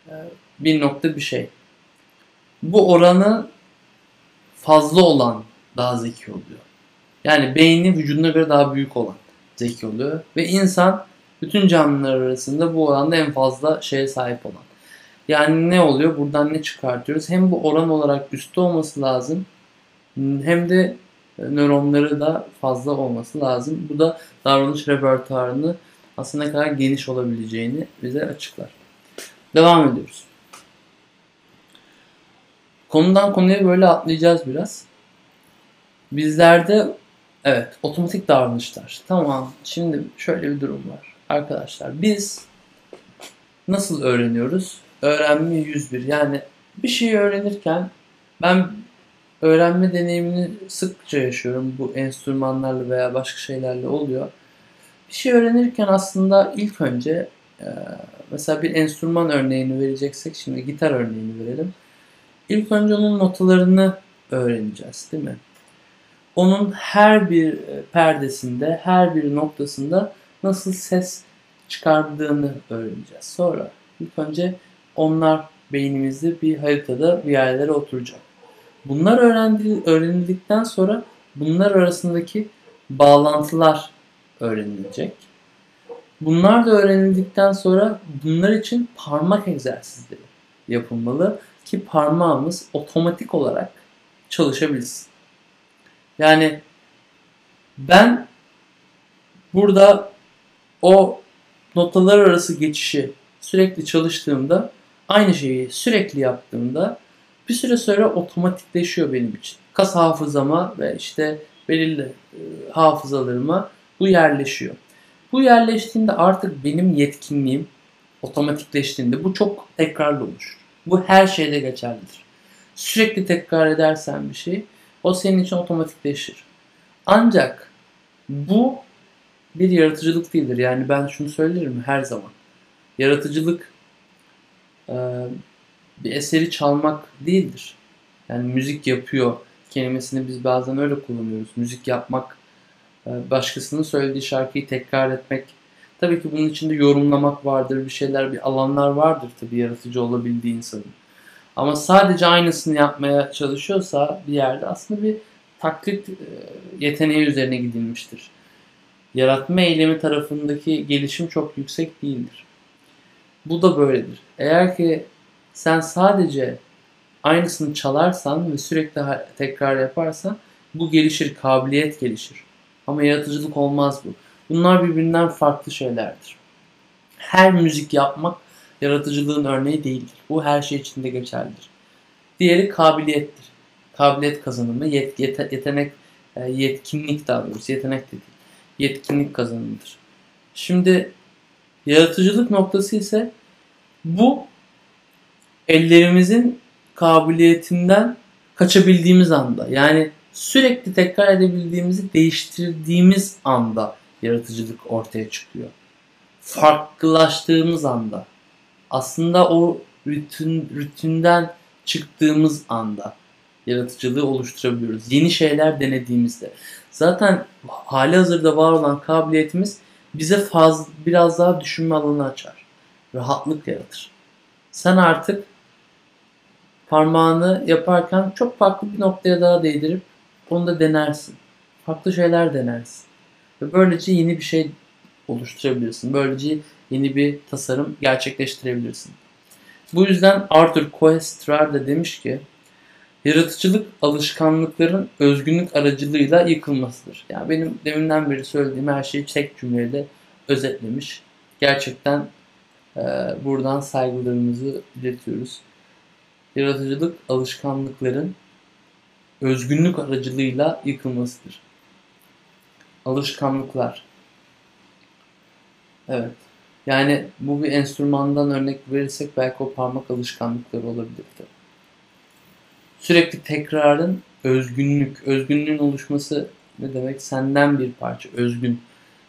e, bir nokta bir şey. Bu oranı fazla olan daha zeki oluyor. Yani beyni vücuduna göre daha büyük olan zeki oluyor. Ve insan bütün canlılar arasında bu oranda en fazla şeye sahip olan. Yani ne oluyor? Buradan ne çıkartıyoruz? Hem bu oran olarak üstte olması lazım hem de nöronları da fazla olması lazım. Bu da davranış repertuarını aslında kadar geniş olabileceğini bize açıklar. Devam ediyoruz. Konudan konuya böyle atlayacağız biraz. Bizlerde evet otomatik davranışlar. Tamam şimdi şöyle bir durum var. Arkadaşlar biz nasıl öğreniyoruz? Öğrenme 101. Yani bir şeyi öğrenirken ben öğrenme deneyimini sıkça yaşıyorum. Bu enstrümanlarla veya başka şeylerle oluyor. Bir şey öğrenirken aslında ilk önce e, mesela bir enstrüman örneğini vereceksek şimdi gitar örneğini verelim. İlk önce onun notalarını öğreneceğiz değil mi? Onun her bir e, perdesinde, her bir noktasında nasıl ses çıkardığını öğreneceğiz. Sonra ilk önce onlar beynimizde bir haritada bir yerlere oturacak. Bunlar öğrenildikten sonra bunlar arasındaki bağlantılar öğrenilecek. Bunlar da öğrenildikten sonra bunlar için parmak egzersizleri yapılmalı ki parmağımız otomatik olarak çalışabilsin. Yani ben burada o notalar arası geçişi sürekli çalıştığımda aynı şeyi sürekli yaptığımda bir süre sonra otomatikleşiyor benim için. Kas hafızama ve işte belirli e, hafızalarıma bu yerleşiyor. Bu yerleştiğinde artık benim yetkinliğim otomatikleştiğinde bu çok tekrarlı olur. Bu her şeyde geçerlidir. Sürekli tekrar edersen bir şey o senin için otomatikleşir. Ancak bu bir yaratıcılık değildir. Yani ben şunu söylerim her zaman. Yaratıcılık e, bir eseri çalmak değildir. Yani müzik yapıyor kelimesini biz bazen öyle kullanıyoruz. Müzik yapmak e, başkasının söylediği şarkıyı tekrar etmek. Tabii ki bunun içinde yorumlamak vardır, bir şeyler, bir alanlar vardır tabii yaratıcı olabildiği insanın. Ama sadece aynısını yapmaya çalışıyorsa bir yerde aslında bir taklit e, yeteneği üzerine gidilmiştir. Yaratma eylemi tarafındaki gelişim çok yüksek değildir. Bu da böyledir. Eğer ki sen sadece aynısını çalarsan ve sürekli tekrar yaparsan bu gelişir, kabiliyet gelişir. Ama yaratıcılık olmaz bu. Bunlar birbirinden farklı şeylerdir. Her müzik yapmak yaratıcılığın örneği değildir. Bu her şey içinde geçerlidir. Diğeri kabiliyettir. Kabiliyet kazanımı, yet, yet, yetenek, e, yetkinlik daha doğrusu, yetenek de değil. Yetkinlik kazanımıdır. Şimdi Yaratıcılık noktası ise bu ellerimizin kabiliyetinden kaçabildiğimiz anda. Yani sürekli tekrar edebildiğimizi değiştirdiğimiz anda yaratıcılık ortaya çıkıyor. Farklılaştığımız anda. Aslında o rutin, rutinden çıktığımız anda yaratıcılığı oluşturabiliyoruz. Yeni şeyler denediğimizde. Zaten hali hazırda var olan kabiliyetimiz bize faz, biraz daha düşünme alanı açar. Rahatlık yaratır. Sen artık parmağını yaparken çok farklı bir noktaya daha değdirip onu da denersin. Farklı şeyler denersin. Ve böylece yeni bir şey oluşturabilirsin. Böylece yeni bir tasarım gerçekleştirebilirsin. Bu yüzden Arthur Koestler de demiş ki yaratıcılık alışkanlıkların özgünlük aracılığıyla yıkılmasıdır. Yani benim deminden beri söylediğim her şeyi tek cümleyle özetlemiş. Gerçekten e, buradan saygılarımızı iletiyoruz. Yaratıcılık alışkanlıkların özgünlük aracılığıyla yıkılmasıdır. Alışkanlıklar. Evet. Yani bu bir enstrümandan örnek verirsek belki o parmak alışkanlıkları olabilirdi. Sürekli tekrarın özgünlük, özgünlüğün oluşması ne demek? Senden bir parça, özgün,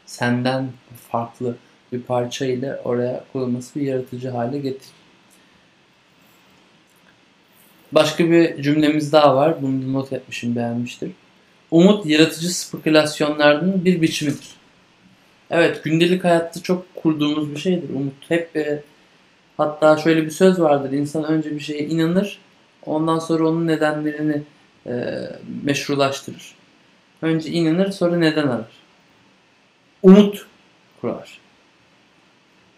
senden farklı bir parça ile oraya koyulması bir yaratıcı hale getirir. Başka bir cümlemiz daha var. Bunu not etmişim beğenmiştir. Umut yaratıcı spekülasyonlardan bir biçimidir. Evet gündelik hayatta çok kurduğumuz bir şeydir umut. Hep e, hatta şöyle bir söz vardır. İnsan önce bir şeye inanır. Ondan sonra onun nedenlerini e, meşrulaştırır. Önce inanır sonra neden arar. Umut kurar.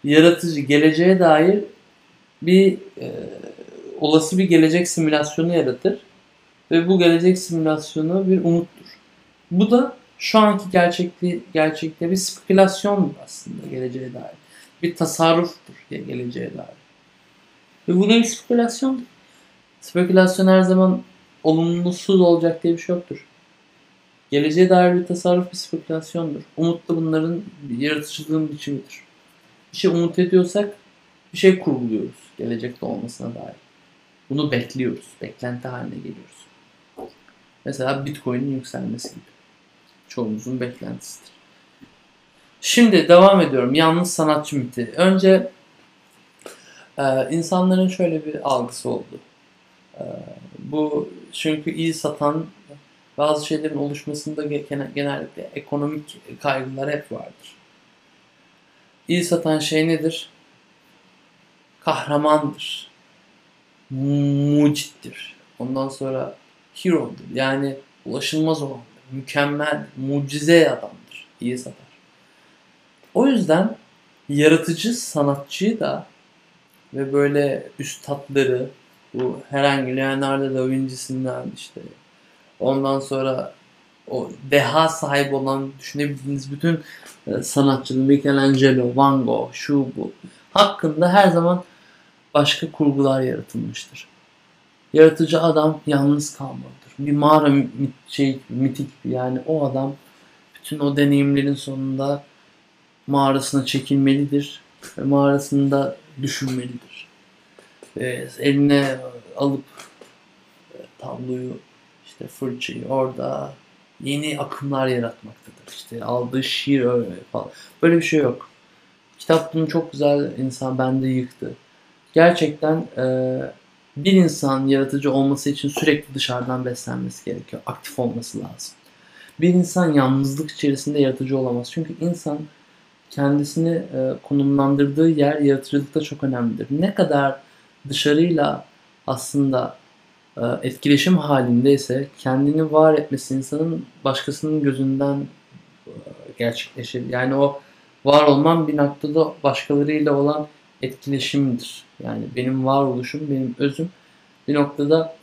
Yaratıcı geleceğe dair bir e, olası bir gelecek simülasyonu yaratır. Ve bu gelecek simülasyonu bir umuttur. Bu da şu anki gerçekli, gerçekte bir spekülasyon aslında geleceğe dair. Bir tasarruftur geleceğe dair. Ve bu ne spekülasyon? Spekülasyon her zaman olumsuz olacak diye bir şey yoktur. Geleceğe dair bir tasarruf bir spekülasyondur. Umut da bunların yaratıcılığın biçimidir. Bir şey umut ediyorsak bir şey kurguluyoruz gelecekte olmasına dair. Bunu bekliyoruz. Beklenti haline geliyoruz. Mesela Bitcoin'in yükselmesi gibi. Çoğumuzun beklentisidir. Şimdi devam ediyorum. Yalnız sanatçı miti. Önce e, insanların şöyle bir algısı oldu. E, bu çünkü iyi satan bazı şeylerin oluşmasında genellikle ekonomik kaygılar hep vardır. İyi satan şey nedir? Kahramandır mucittir. Ondan sonra hero'dur. Yani ulaşılmaz olandır. Mükemmel, mucize adamdır. İyi satar. O yüzden yaratıcı sanatçıyı da ve böyle üstadları bu herhangi Leonardo da Vinci'sinden işte ondan sonra o deha sahibi olan düşünebildiğiniz bütün e, sanatçılar Michelangelo, Van Gogh, şu bu hakkında her zaman başka kurgular yaratılmıştır. Yaratıcı adam yalnız kalmalıdır. Bir mağara mit, şey, mitik yani o adam bütün o deneyimlerin sonunda mağarasına çekilmelidir ve mağarasında düşünmelidir. Ve eline alıp e, tabloyu işte fırçayı orada yeni akımlar yaratmaktadır. İşte aldığı şiir öyle falan. Böyle bir şey yok. Kitap bunu çok güzel insan bende yıktı gerçekten e, bir insan yaratıcı olması için sürekli dışarıdan beslenmesi gerekiyor. Aktif olması lazım. Bir insan yalnızlık içerisinde yaratıcı olamaz. Çünkü insan kendisini e, konumlandırdığı yer yaratıcılıkta çok önemlidir. Ne kadar dışarıyla aslında e, etkileşim halindeyse kendini var etmesi insanın başkasının gözünden e, gerçekleşir. Yani o var olman bir noktada başkalarıyla olan etkileşimdir. Yani benim varoluşum, benim özüm bir noktada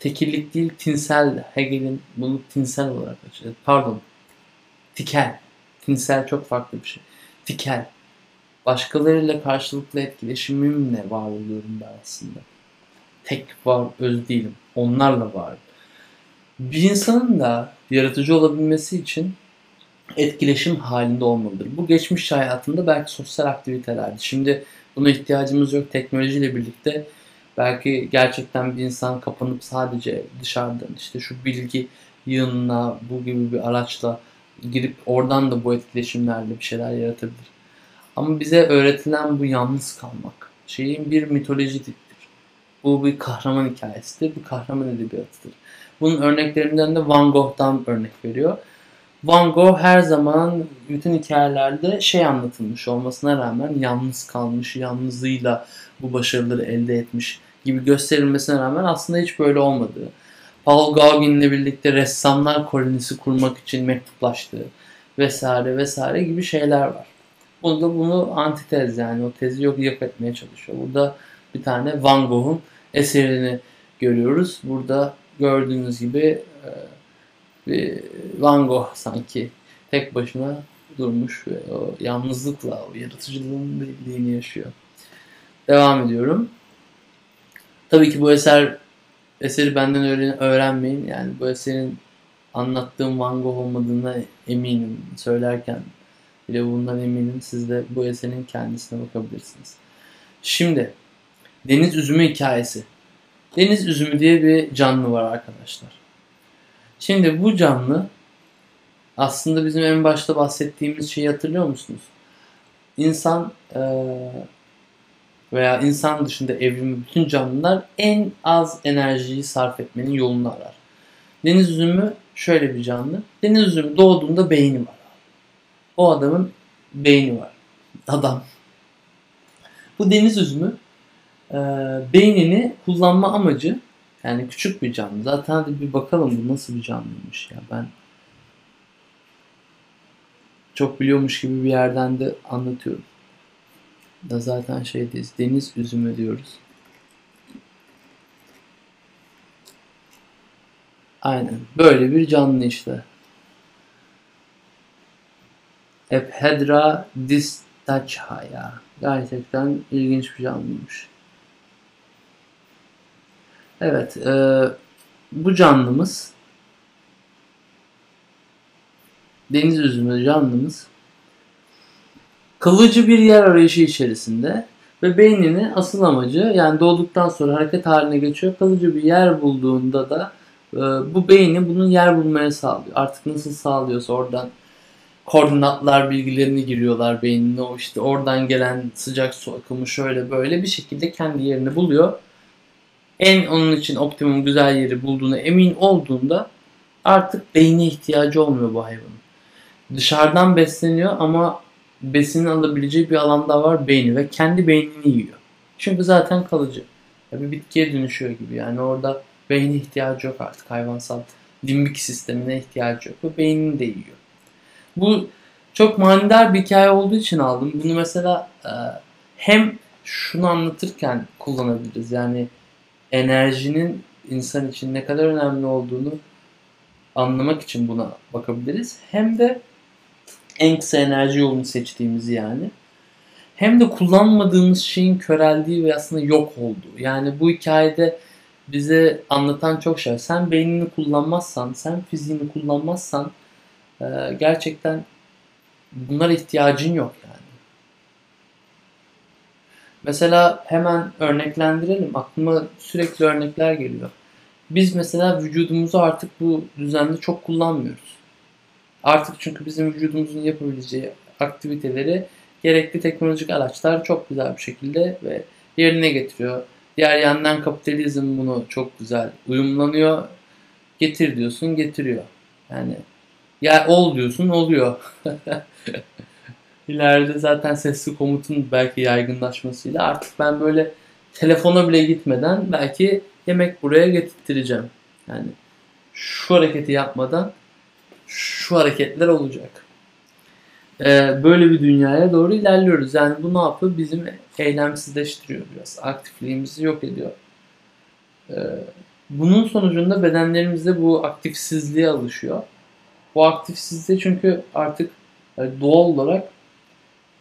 tekillik değil tinsel. Hegel'in bunu tinsel olarak açıyor. Pardon. Tikel. Tinsel çok farklı bir şey. Tikel. Başkalarıyla karşılıklı etkileşimimle var oluyorum ben aslında. Tek var, öz değilim. Onlarla var. Bir insanın da yaratıcı olabilmesi için etkileşim halinde olmalıdır. Bu geçmiş hayatında belki sosyal aktivitelerdi. Şimdi buna ihtiyacımız yok. Teknolojiyle birlikte belki gerçekten bir insan kapanıp sadece dışarıdan işte şu bilgi yığınına bu gibi bir araçla girip oradan da bu etkileşimlerle bir şeyler yaratabilir. Ama bize öğretilen bu yalnız kalmak şeyin bir mitolojidir. Bu bir kahraman hikayesidir, bir kahraman edebiyatıdır. Bunun örneklerinden de Van Gogh'dan örnek veriyor. Van Gogh her zaman bütün hikayelerde şey anlatılmış olmasına rağmen yalnız kalmış, yalnızlığıyla bu başarıları elde etmiş gibi gösterilmesine rağmen aslında hiç böyle olmadığı. Paul Gauguin'le birlikte ressamlar kolonisi kurmak için mektuplaştığı vesaire vesaire gibi şeyler var. Burada bunu antitez yani o tezi yok yok etmeye çalışıyor. Burada bir tane Van Gogh'un eserini görüyoruz. Burada gördüğünüz gibi e, bir Van Gogh sanki tek başına durmuş ve o yalnızlıkla, o yaratıcılığın birliğini yaşıyor. Devam ediyorum. Tabii ki bu eser eseri benden öğren, öğrenmeyin. Yani bu eserin anlattığım Van Gogh olmadığına eminim. Söylerken bile bundan eminim. Siz de bu eserin kendisine bakabilirsiniz. Şimdi deniz üzümü hikayesi. Deniz üzümü diye bir canlı var arkadaşlar. Şimdi bu canlı aslında bizim en başta bahsettiğimiz şeyi hatırlıyor musunuz? İnsan veya insan dışında evrimi bütün canlılar en az enerjiyi sarf etmenin yolunu arar. Deniz üzümü şöyle bir canlı. Deniz üzümü doğduğunda beyni var. O adamın beyni var. Adam. Bu deniz üzümü e, beynini kullanma amacı yani küçük bir canlı. Zaten hadi bir bakalım bu nasıl bir canlıymış ya. Ben çok biliyormuş gibi bir yerden de anlatıyorum. Da zaten şeydeyiz. Deniz üzümü diyoruz. Aynen. Böyle bir canlı işte. Ephedra distachaya. Gerçekten ilginç bir canlıymış. Evet. E, bu canlımız deniz üzümü canlımız kalıcı bir yer arayışı içerisinde ve beynini asıl amacı yani doğduktan sonra hareket haline geçiyor. Kalıcı bir yer bulduğunda da e, bu beyni bunun yer bulmaya sağlıyor. Artık nasıl sağlıyorsa oradan koordinatlar bilgilerini giriyorlar beynine. O işte oradan gelen sıcak su akımı şöyle böyle bir şekilde kendi yerini buluyor. En onun için optimum güzel yeri bulduğuna emin olduğunda artık beyne ihtiyacı olmuyor bu hayvanın. Dışarıdan besleniyor ama besinin alabileceği bir alanda var beyni ve kendi beynini yiyor. Çünkü zaten kalıcı. Bir bitkiye dönüşüyor gibi yani orada beyne ihtiyacı yok artık hayvansal limbik sistemine ihtiyacı yok ve beynini de yiyor. Bu çok manidar bir hikaye olduğu için aldım. Bunu mesela e, hem şunu anlatırken kullanabiliriz. Yani enerjinin insan için ne kadar önemli olduğunu anlamak için buna bakabiliriz. Hem de en kısa enerji yolunu seçtiğimizi yani. Hem de kullanmadığımız şeyin köreldiği ve aslında yok olduğu. Yani bu hikayede bize anlatan çok şey. Sen beynini kullanmazsan, sen fiziğini kullanmazsan e, gerçekten bunlara ihtiyacın yok yani. Mesela hemen örneklendirelim. Aklıma sürekli örnekler geliyor. Biz mesela vücudumuzu artık bu düzende çok kullanmıyoruz. Artık çünkü bizim vücudumuzun yapabileceği aktiviteleri gerekli teknolojik araçlar çok güzel bir şekilde ve yerine getiriyor. Diğer yandan kapitalizm bunu çok güzel uyumlanıyor. Getir diyorsun getiriyor. Yani ya ol diyorsun oluyor. İleride zaten sesli komutun belki yaygınlaşmasıyla artık ben böyle telefona bile gitmeden belki yemek buraya getirttireceğim. Yani şu hareketi yapmadan şu hareketler olacak. Ee, böyle bir dünyaya doğru ilerliyoruz. Yani bu ne yapıyor? Bizim eylemsizleştiriyor biraz. Aktifliğimizi yok ediyor. Ee, bunun sonucunda bedenlerimizde bu aktifsizliğe alışıyor. Bu aktifsizliğe çünkü artık doğal olarak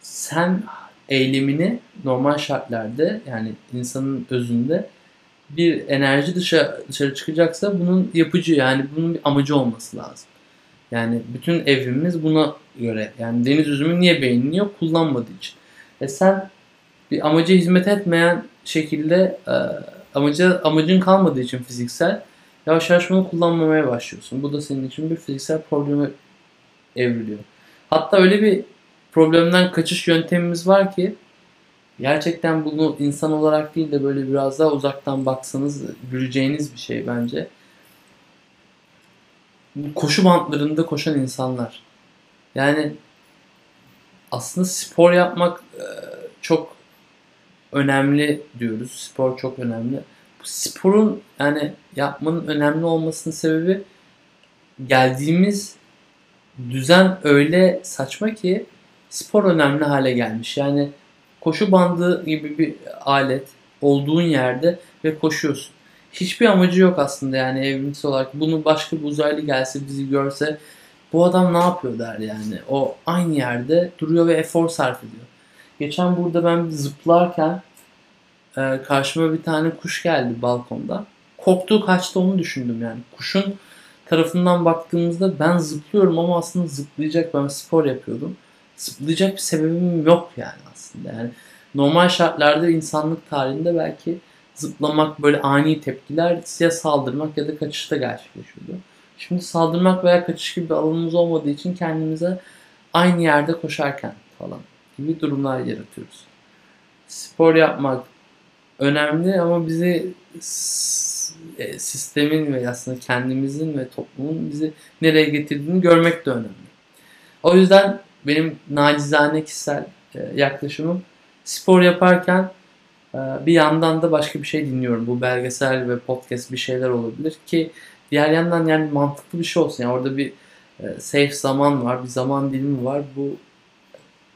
sen eylemini normal şartlarda yani insanın özünde bir enerji dışarı, dışarı çıkacaksa bunun yapıcı yani bunun bir amacı olması lazım. Yani bütün evrimimiz buna göre. Yani deniz üzümü niye beğeniliyor? Kullanmadığı için. E sen bir amaca hizmet etmeyen şekilde e, amaca, amacın kalmadığı için fiziksel yavaş yavaş bunu kullanmamaya başlıyorsun. Bu da senin için bir fiziksel probleme evriliyor. Hatta öyle bir problemden kaçış yöntemimiz var ki gerçekten bunu insan olarak değil de böyle biraz daha uzaktan baksanız güleceğiniz bir şey bence. Koşu bantlarında koşan insanlar. Yani aslında spor yapmak e, çok önemli diyoruz. Spor çok önemli. Bu sporun yani yapmanın önemli olmasının sebebi geldiğimiz düzen öyle saçma ki spor önemli hale gelmiş. Yani koşu bandı gibi bir alet olduğun yerde ve koşuyorsun. Hiçbir amacı yok aslında yani evrimsel olarak. Bunu başka bir uzaylı gelse bizi görse bu adam ne yapıyor der yani. O aynı yerde duruyor ve efor sarf ediyor. Geçen burada ben zıplarken e, karşıma bir tane kuş geldi balkonda. Korktuğu kaçtı onu düşündüm yani. Kuşun tarafından baktığımızda ben zıplıyorum ama aslında zıplayacak ben spor yapıyordum. Zıplayacak bir sebebim yok yani aslında. Yani normal şartlarda insanlık tarihinde belki zıplamak böyle ani tepkiler ya saldırmak ya da kaçışta gerçekleşiyordu. Şimdi saldırmak veya kaçış gibi bir alanımız olmadığı için kendimize aynı yerde koşarken falan gibi durumlar yaratıyoruz. Spor yapmak önemli ama bizi e, sistemin ve aslında kendimizin ve toplumun bizi nereye getirdiğini görmek de önemli. O yüzden benim nacizane kişisel e, yaklaşımım spor yaparken e, bir yandan da başka bir şey dinliyorum. Bu belgesel ve podcast bir şeyler olabilir ki diğer yandan yani mantıklı bir şey olsun. Yani orada bir safe zaman var, bir zaman dilimi var. Bu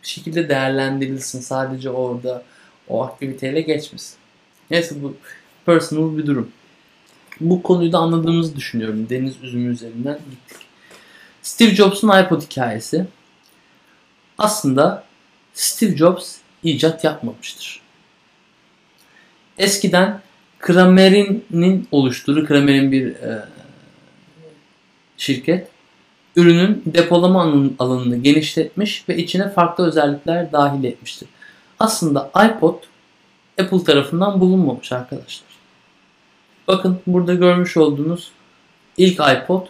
bir şekilde değerlendirilsin. Sadece orada o aktiviteyle geçmesin. Neyse bu personal bir durum. Bu konuyu da anladığımızı düşünüyorum. Deniz üzümü üzerinden gittik. Steve Jobs'un iPod hikayesi. Aslında Steve Jobs icat yapmamıştır. Eskiden Kramer'in oluşturduğu, Kramer'in bir e, şirket ürünün depolama alanını genişletmiş ve içine farklı özellikler dahil etmiştir. Aslında iPod Apple tarafından bulunmamış arkadaşlar. Bakın burada görmüş olduğunuz ilk iPod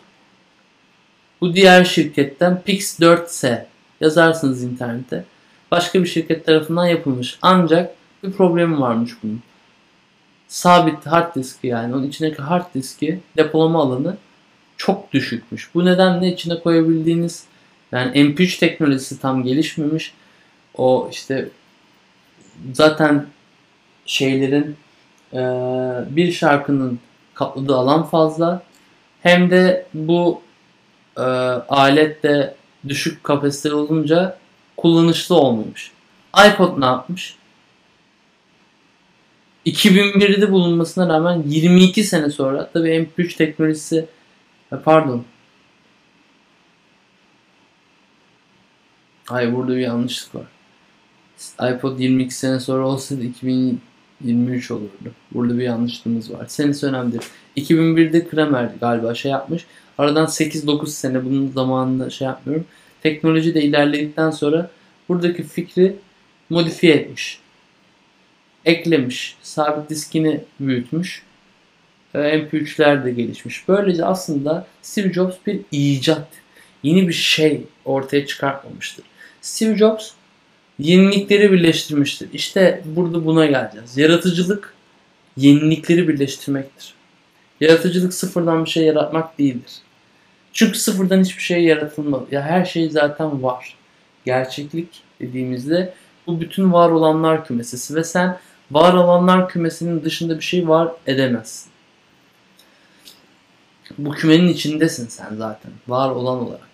bu diğer şirketten Pix 4S yazarsınız internete. Başka bir şirket tarafından yapılmış. Ancak bir problemi varmış bunun. Sabit hard diski yani onun içindeki hard diski depolama alanı çok düşükmüş. Bu nedenle içine koyabildiğiniz yani MP3 teknolojisi tam gelişmemiş. O işte zaten şeylerin bir şarkının kapladığı alan fazla. Hem de bu e, alet de düşük kapasiteli olunca kullanışlı olmamış. iPod ne yapmış? 2001'de bulunmasına rağmen 22 sene sonra tabi MP3 teknolojisi e, pardon Hayır burada bir yanlışlık var. iPod 22 sene sonra olsaydı 2000 23 olurdu. Burada bir yanlışlığımız var. Senesi önemli 2001'de Kramer galiba şey yapmış. Aradan 8-9 sene bunun zamanında şey yapmıyorum. Teknoloji de ilerledikten sonra buradaki fikri modifiye etmiş. Eklemiş. Sabit diskini büyütmüş. MP3'ler de gelişmiş. Böylece aslında Steve Jobs bir icat, yeni bir şey ortaya çıkartmamıştır. Steve Jobs yenilikleri birleştirmiştir. İşte burada buna geleceğiz. Yaratıcılık yenilikleri birleştirmektir. Yaratıcılık sıfırdan bir şey yaratmak değildir. Çünkü sıfırdan hiçbir şey yaratılmadı. Ya her şey zaten var. Gerçeklik dediğimizde bu bütün var olanlar kümesi ve sen var olanlar kümesinin dışında bir şey var edemezsin. Bu kümenin içindesin sen zaten var olan olarak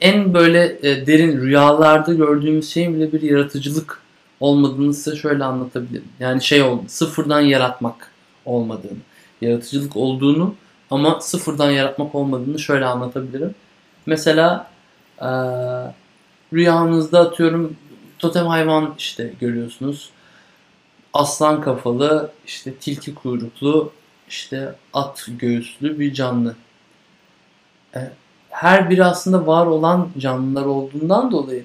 en böyle e, derin rüyalarda gördüğümüz şeyin bile bir yaratıcılık olmadığını size şöyle anlatabilirim. Yani şey oldu, sıfırdan yaratmak olmadığını, yaratıcılık olduğunu ama sıfırdan yaratmak olmadığını şöyle anlatabilirim. Mesela e, rüyanızda atıyorum totem hayvan işte görüyorsunuz. Aslan kafalı, işte tilki kuyruklu, işte at göğüslü bir canlı. E, her biri aslında var olan canlılar olduğundan dolayı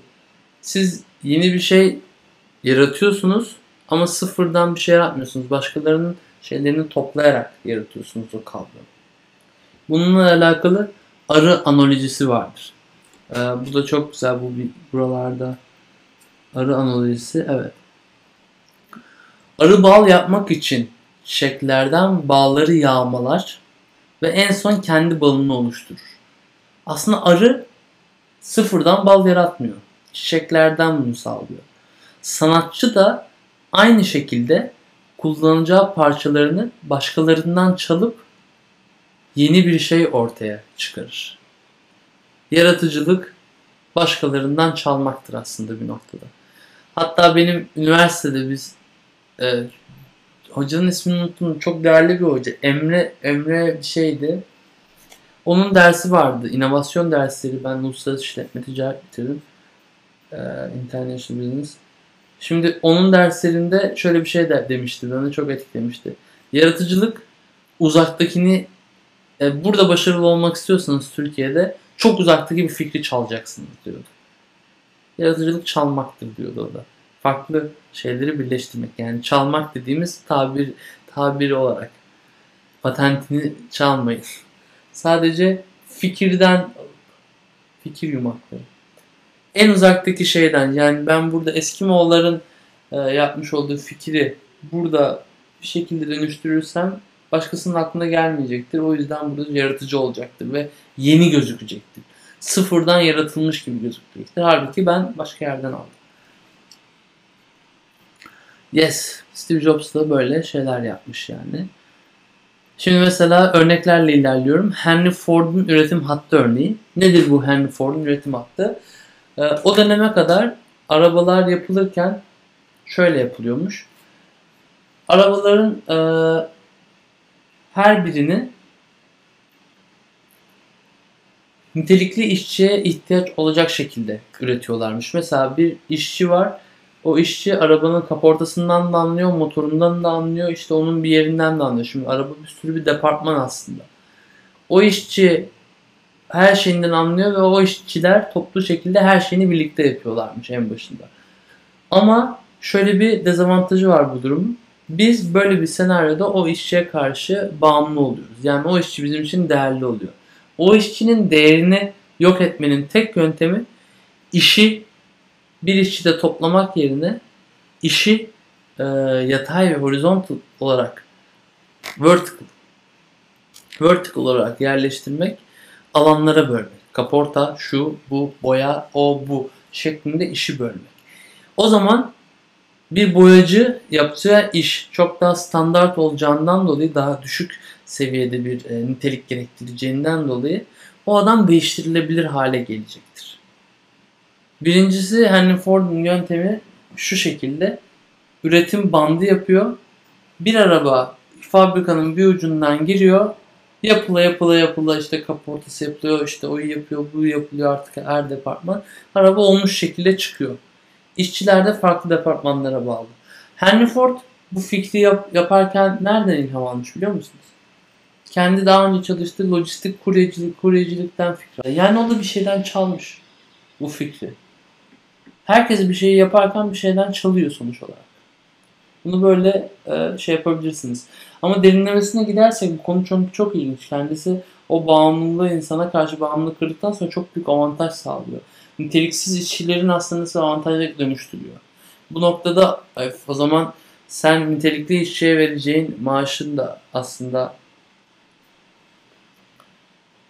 siz yeni bir şey yaratıyorsunuz ama sıfırdan bir şey yaratmıyorsunuz. Başkalarının şeylerini toplayarak yaratıyorsunuz o kavramı. Bununla alakalı arı analojisi vardır. Ee, bu da çok güzel bu buralarda. Arı analojisi evet. Arı bal yapmak için çiçeklerden bağları yağmalar ve en son kendi balını oluşturur. Aslında arı sıfırdan bal yaratmıyor. Çiçeklerden bunu sağlıyor. Sanatçı da aynı şekilde kullanacağı parçalarını başkalarından çalıp yeni bir şey ortaya çıkarır. Yaratıcılık başkalarından çalmaktır aslında bir noktada. Hatta benim üniversitede biz e, hocanın ismini unuttum. Çok değerli bir hoca. Emre Emre bir şeydi. Onun dersi vardı. İnovasyon dersleri. Ben uluslararası işletme ticaret bitirdim. Ee, International Business. Şimdi onun derslerinde şöyle bir şey de demişti. Beni çok etkilemişti. Yaratıcılık uzaktakini e, burada başarılı olmak istiyorsanız Türkiye'de çok uzaktaki bir fikri çalacaksınız diyordu. Yaratıcılık çalmaktır diyordu o da. Farklı şeyleri birleştirmek. Yani çalmak dediğimiz tabir tabiri olarak. Patentini çalmayın. Sadece fikirden fikir yumakları. En uzaktaki şeyden yani ben burada Eskimoğulların e, yapmış olduğu fikri burada bir şekilde dönüştürürsem başkasının aklına gelmeyecektir. O yüzden burada yaratıcı olacaktır ve yeni gözükecektir. Sıfırdan yaratılmış gibi gözükecektir. Halbuki ben başka yerden aldım. Yes, Steve Jobs da böyle şeyler yapmış yani. Şimdi mesela örneklerle ilerliyorum. Henry Ford'un üretim hattı örneği. Nedir bu Henry Ford'un üretim hattı? Ee, o döneme kadar arabalar yapılırken şöyle yapılıyormuş. Arabaların e, her birini nitelikli işçiye ihtiyaç olacak şekilde üretiyorlarmış. Mesela bir işçi var. O işçi arabanın kaportasından da anlıyor, motorundan da anlıyor, işte onun bir yerinden de anlıyor. Şimdi araba bir sürü bir departman aslında. O işçi her şeyinden anlıyor ve o işçiler toplu şekilde her şeyini birlikte yapıyorlarmış en başında. Ama şöyle bir dezavantajı var bu durumun. Biz böyle bir senaryoda o işçiye karşı bağımlı oluyoruz. Yani o işçi bizim için değerli oluyor. O işçinin değerini yok etmenin tek yöntemi işi bir işçide toplamak yerine işi e, yatay ve horizontal olarak vertical vertical olarak yerleştirmek alanlara bölmek. Kaporta, şu, bu, boya, o, bu şeklinde işi bölmek. O zaman bir boyacı yapacağı iş çok daha standart olacağından dolayı daha düşük seviyede bir e, nitelik gerektireceğinden dolayı o adam değiştirilebilir hale gelecektir. Birincisi Henry Ford'un yöntemi şu şekilde üretim bandı yapıyor. Bir araba fabrikanın bir ucundan giriyor. Yapıla yapıla yapıla işte kaportası yapılıyor, işte o yapıyor, bu yapılıyor artık her departman. Araba olmuş şekilde çıkıyor. İşçiler de farklı departmanlara bağlı. Henry Ford bu fikri yap, yaparken nereden ilham almış biliyor musunuz? Kendi daha önce çalıştığı lojistik kuryecilik, kuryecilikten fikri. Yani o da bir şeyden çalmış bu fikri. Herkes bir şeyi yaparken bir şeyden çalıyor sonuç olarak. Bunu böyle e, şey yapabilirsiniz. Ama derinlemesine gidersek bu konu çok, çok ilginç. Kendisi o bağımlılığı insana karşı bağımlılık kırdıktan sonra çok büyük avantaj sağlıyor. Niteliksiz işçilerin aslında nasıl avantaja dönüştürüyor. Bu noktada o zaman sen nitelikli işçiye vereceğin maaşın da aslında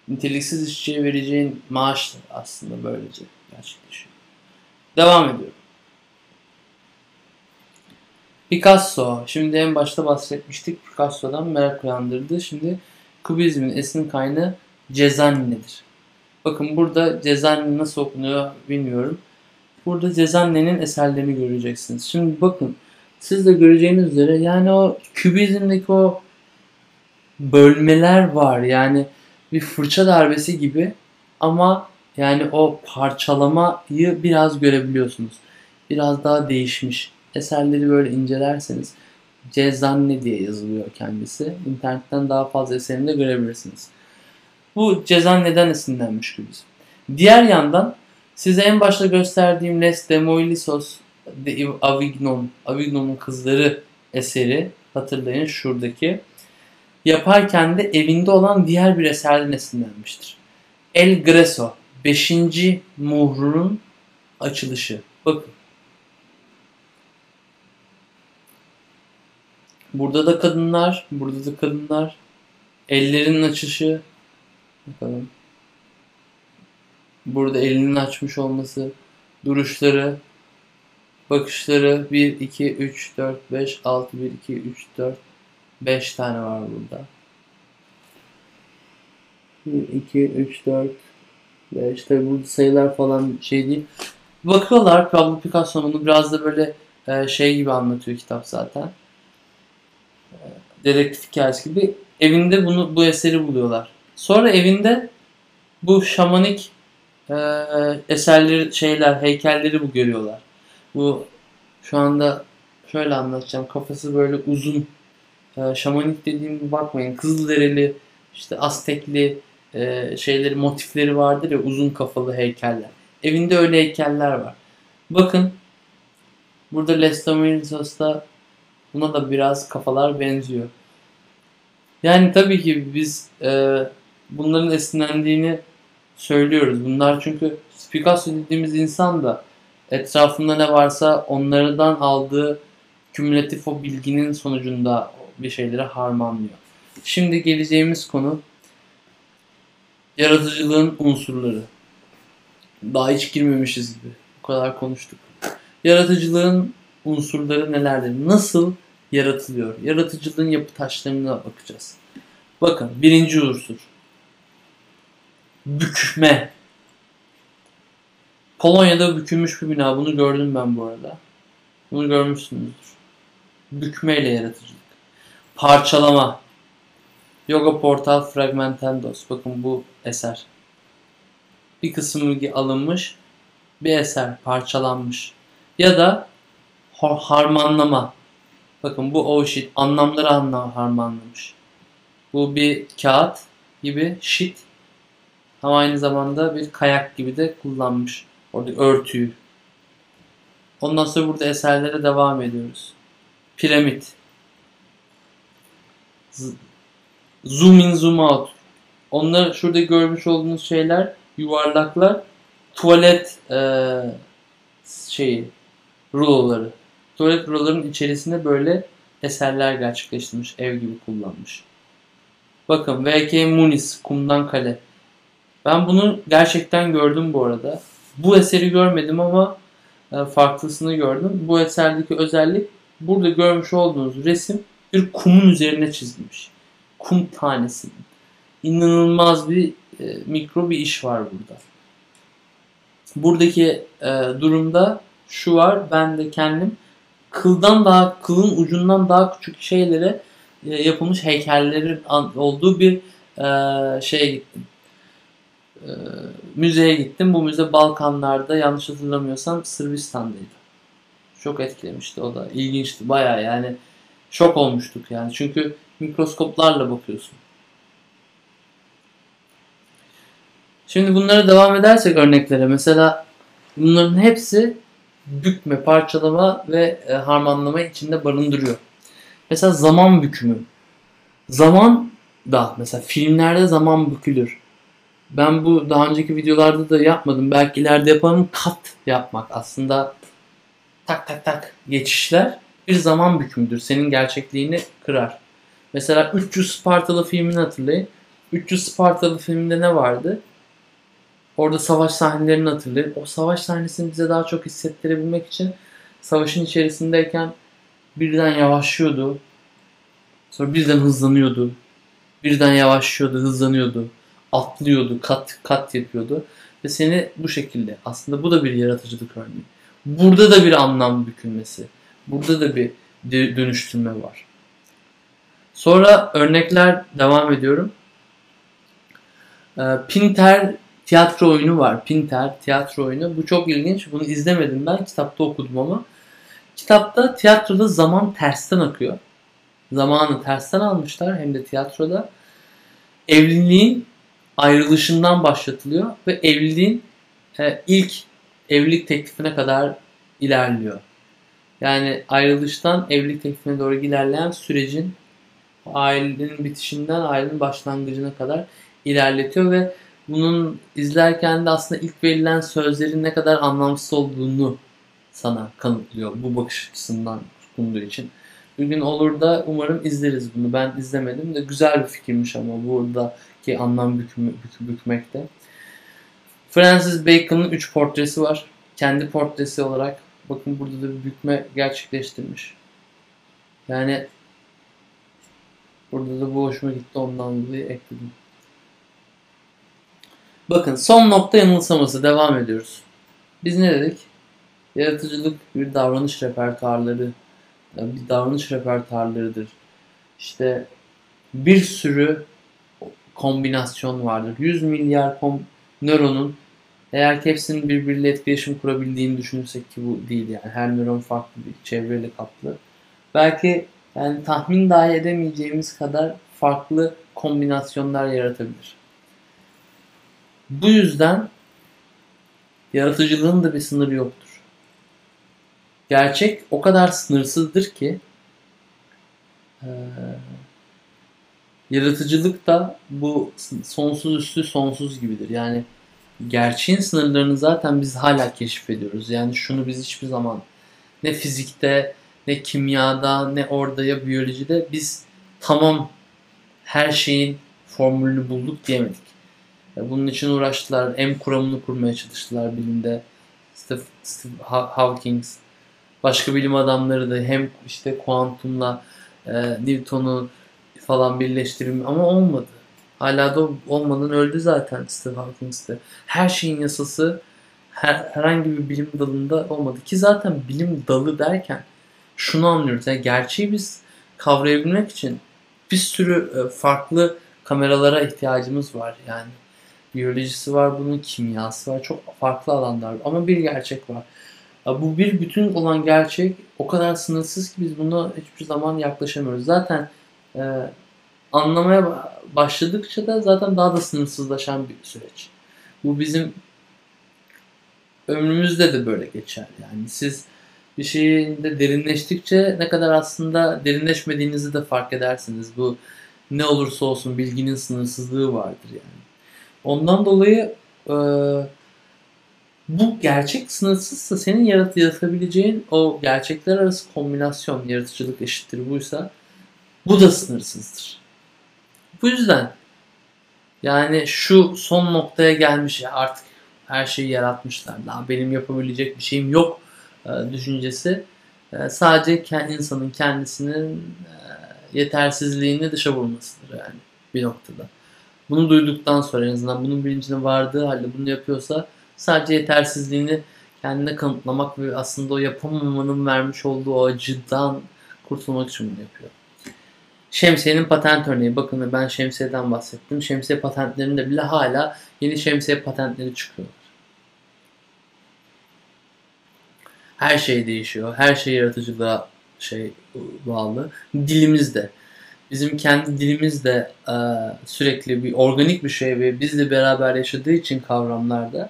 niteliksiz işçiye vereceğin maaş da aslında böylece gerçekleşiyor. Devam ediyorum. Picasso. Şimdi en başta bahsetmiştik. Picasso'dan merak uyandırdı. Şimdi Kubizmin esin kaynağı Cezanne'dir. Bakın burada Cezanne nasıl okunuyor bilmiyorum. Burada Cezanne'nin eserlerini göreceksiniz. Şimdi bakın siz de göreceğiniz üzere yani o kübizmdeki o bölmeler var. Yani bir fırça darbesi gibi ama yani o parçalamayı biraz görebiliyorsunuz. Biraz daha değişmiş eserleri böyle incelerseniz Cezanne diye yazılıyor kendisi. İnternetten daha fazla eserini de görebilirsiniz. Bu Cezan neden esinlenmiş Kübizm? Diğer yandan size en başta gösterdiğim Les Demoilisos de Avignon, Avignon'un kızları eseri hatırlayın şuradaki. Yaparken de evinde olan diğer bir eserden esinlenmiştir. El Greso, 5. muhrunun açılışı. Bakın. Burada da kadınlar, burada da kadınlar. Ellerinin açışı. Bakalım. Burada elini açmış olması, duruşları, bakışları 1, 2, 3, 4, 5, 6, 1, 2, 3, 4, 5 tane var burada. 1, 2, 3, 4, 5. Tabi burada sayılar falan şey değil. Bakıyorlar Pablo Picasso'nun biraz da böyle e, şey gibi anlatıyor kitap zaten. E, dedektif hikayesi gibi. Evinde bunu bu eseri buluyorlar. Sonra evinde bu şamanik e, eserleri, şeyler, heykelleri bu görüyorlar. Bu şu anda şöyle anlatacağım. Kafası böyle uzun. E, şamanik dediğim bakmayın. Kızılderili, işte Aztekli e, şeyleri, motifleri vardır ya uzun kafalı heykeller. Evinde öyle heykeller var. Bakın burada Lestomirisos'ta buna da biraz kafalar benziyor. Yani tabii ki biz e, bunların esinlendiğini söylüyoruz. Bunlar çünkü Picasso dediğimiz insan da etrafında ne varsa onlardan aldığı kümülatif o bilginin sonucunda bir şeyleri harmanlıyor. Şimdi geleceğimiz konu yaratıcılığın unsurları. Daha hiç girmemişiz gibi. Bu kadar konuştuk. Yaratıcılığın unsurları nelerdir? Nasıl yaratılıyor? Yaratıcılığın yapı taşlarına bakacağız. Bakın birinci unsur bükme. Polonya'da bükülmüş bir bina. Bunu gördüm ben bu arada. Bunu görmüşsünüzdür. Bükmeyle yaratıcılık. Parçalama. Yoga Portal Fragmentendos. Bakın bu eser. Bir kısmı alınmış. Bir eser parçalanmış. Ya da harmanlama. Bakın bu o shit. Anlamları anlam harmanlamış. Bu bir kağıt gibi shit ama aynı zamanda bir kayak gibi de kullanmış. Orada örtüyü. Ondan sonra burada eserlere devam ediyoruz. Piramit. Zoom in zoom out. Onlar şurada görmüş olduğunuz şeyler yuvarlaklar tuvalet e, şeyi ruloları. Tuvalet ruloların içerisinde böyle eserler gerçekleştirmiş. Ev gibi kullanmış. Bakın V.K. Muniz Kumdan Kale. Ben bunu gerçekten gördüm bu arada. Bu eseri görmedim ama e, farklısını gördüm. Bu eserdeki özellik burada görmüş olduğunuz resim bir kumun üzerine çizilmiş. Kum tanesi. İnanılmaz bir e, mikro bir iş var burada. Buradaki e, durumda şu var. Ben de kendim kıldan daha kılın ucundan daha küçük şeylere e, yapılmış heykellerin olduğu bir e, şeye gittim e, müzeye gittim. Bu müze Balkanlarda yanlış hatırlamıyorsam Sırbistan'daydı. Çok etkilemişti o da. İlginçti baya yani. Şok olmuştuk yani. Çünkü mikroskoplarla bakıyorsun. Şimdi bunlara devam edersek örneklere mesela bunların hepsi bükme, parçalama ve e, harmanlama içinde barındırıyor. Mesela zaman bükümü. Zaman da mesela filmlerde zaman bükülür. Ben bu daha önceki videolarda da yapmadım. Belki ileride yaparım. Kat yapmak aslında tak tak tak geçişler bir zaman bükümüdür. Senin gerçekliğini kırar. Mesela 300 Spartalı filmini hatırlayın. 300 Spartalı filminde ne vardı? Orada savaş sahnelerini hatırlayın. O savaş sahnesini bize daha çok hissettirebilmek için savaşın içerisindeyken birden yavaşlıyordu. Sonra birden hızlanıyordu. Birden yavaşlıyordu, hızlanıyordu atlıyordu, kat kat yapıyordu. Ve seni bu şekilde aslında bu da bir yaratıcılık örneği. Burada da bir anlam bükülmesi. Burada da bir dönüştürme var. Sonra örnekler devam ediyorum. Ee, Pinter tiyatro oyunu var. Pinter tiyatro oyunu. Bu çok ilginç. Bunu izlemedim ben. Kitapta okudum ama. Kitapta tiyatroda zaman tersten akıyor. Zamanı tersten almışlar hem de tiyatroda. Evliliğin ayrılışından başlatılıyor ve evliliğin e, ilk evlilik teklifine kadar ilerliyor. Yani ayrılıştan evlilik teklifine doğru ilerleyen sürecin ailenin bitişinden ailenin başlangıcına kadar ilerletiyor ve bunun izlerken de aslında ilk verilen sözlerin ne kadar anlamsız olduğunu sana kanıtlıyor bu bakış açısından sunduğu için. Bugün olur da umarım izleriz bunu. Ben izlemedim de güzel bir fikirmiş ama buradaki anlam bükme, bük, bükmekte. Francis Bacon'ın 3 portresi var. Kendi portresi olarak bakın burada da bir bükme gerçekleştirmiş. Yani burada da bu hoşuma gitti ondan dolayı ekledim. Bakın son nokta yanılsaması devam ediyoruz. Biz ne dedik? Yaratıcılık bir davranış repertuarları, bir davranış repertuarlarıdır. İşte bir sürü kombinasyon vardır. 100 milyar kom nöronun eğer ki hepsinin birbiriyle etkileşim kurabildiğini düşünürsek ki bu değil yani. Her nöron farklı bir çevreyle kaplı. Belki yani tahmin dahi edemeyeceğimiz kadar farklı kombinasyonlar yaratabilir. Bu yüzden yaratıcılığın da bir sınırı yoktur. Gerçek o kadar sınırsızdır ki e, yaratıcılık da bu sonsuz üstü sonsuz gibidir. Yani gerçeğin sınırlarını zaten biz hala keşfediyoruz. Yani şunu biz hiçbir zaman ne fizikte, ne kimyada, ne orada ya biyolojide biz tamam her şeyin formülünü bulduk diyemedik. Bunun için uğraştılar. M kuramını kurmaya çalıştılar bilimde. Steve, Steve Hawking, başka bilim adamları da hem işte kuantumla e, Newton'u falan birleştirim ama olmadı. Hala da olmadan öldü zaten Steve Hawking de. Her şeyin yasası her, herhangi bir bilim dalında olmadı. Ki zaten bilim dalı derken şunu anlıyoruz. Yani gerçeği biz kavrayabilmek için bir sürü e, farklı kameralara ihtiyacımız var yani. Biyolojisi var bunun, kimyası var. Çok farklı alanlar var. Ama bir gerçek var. Bu bir bütün olan gerçek o kadar sınırsız ki biz buna hiçbir zaman yaklaşamıyoruz. Zaten e, anlamaya başladıkça da zaten daha da sınırsızlaşan bir süreç. Bu bizim ömrümüzde de böyle geçer. Yani siz bir şeyin de derinleştikçe ne kadar aslında derinleşmediğinizi de fark edersiniz. Bu ne olursa olsun bilginin sınırsızlığı vardır yani. Ondan dolayı e, bu gerçek sınırsızsa senin yarat yaratabileceğin o gerçekler arası kombinasyon yaratıcılık eşittir buysa bu da sınırsızdır. Bu yüzden yani şu son noktaya gelmiş ya artık her şeyi yaratmışlar. Daha benim yapabilecek bir şeyim yok e, düşüncesi e, sadece insanın kendisinin e, yetersizliğini dışa vurmasıdır yani bir noktada. Bunu duyduktan sonra en azından bunun bilincine vardığı halde bunu yapıyorsa sadece yetersizliğini kendine kanıtlamak ve aslında o yapamamanın vermiş olduğu o acıdan kurtulmak için bunu yapıyor. Şemsiyenin patent örneği. Bakın ben şemsiyeden bahsettim. Şemsiye patentlerinde bile hala yeni şemsiye patentleri çıkıyor. Her şey değişiyor. Her şey yaratıcılığa şey bağlı. Dilimiz de bizim kendi dilimiz de e, sürekli bir organik bir şey ve bizle beraber yaşadığı için kavramlarda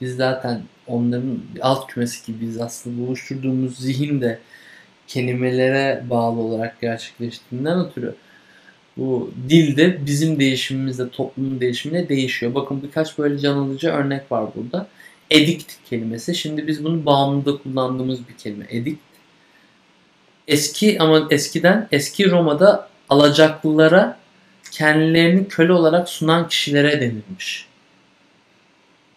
biz zaten onların alt kümesi gibi biz aslında buluşturduğumuz zihin de kelimelere bağlı olarak gerçekleştiğinden ötürü bu dil de bizim değişimimizle toplumun değişimine değişiyor. Bakın birkaç böyle can alıcı örnek var burada. Edict kelimesi. Şimdi biz bunu bağımlıda kullandığımız bir kelime. Edict. Eski ama eskiden eski Roma'da alacaklılara kendilerini köle olarak sunan kişilere denilmiş.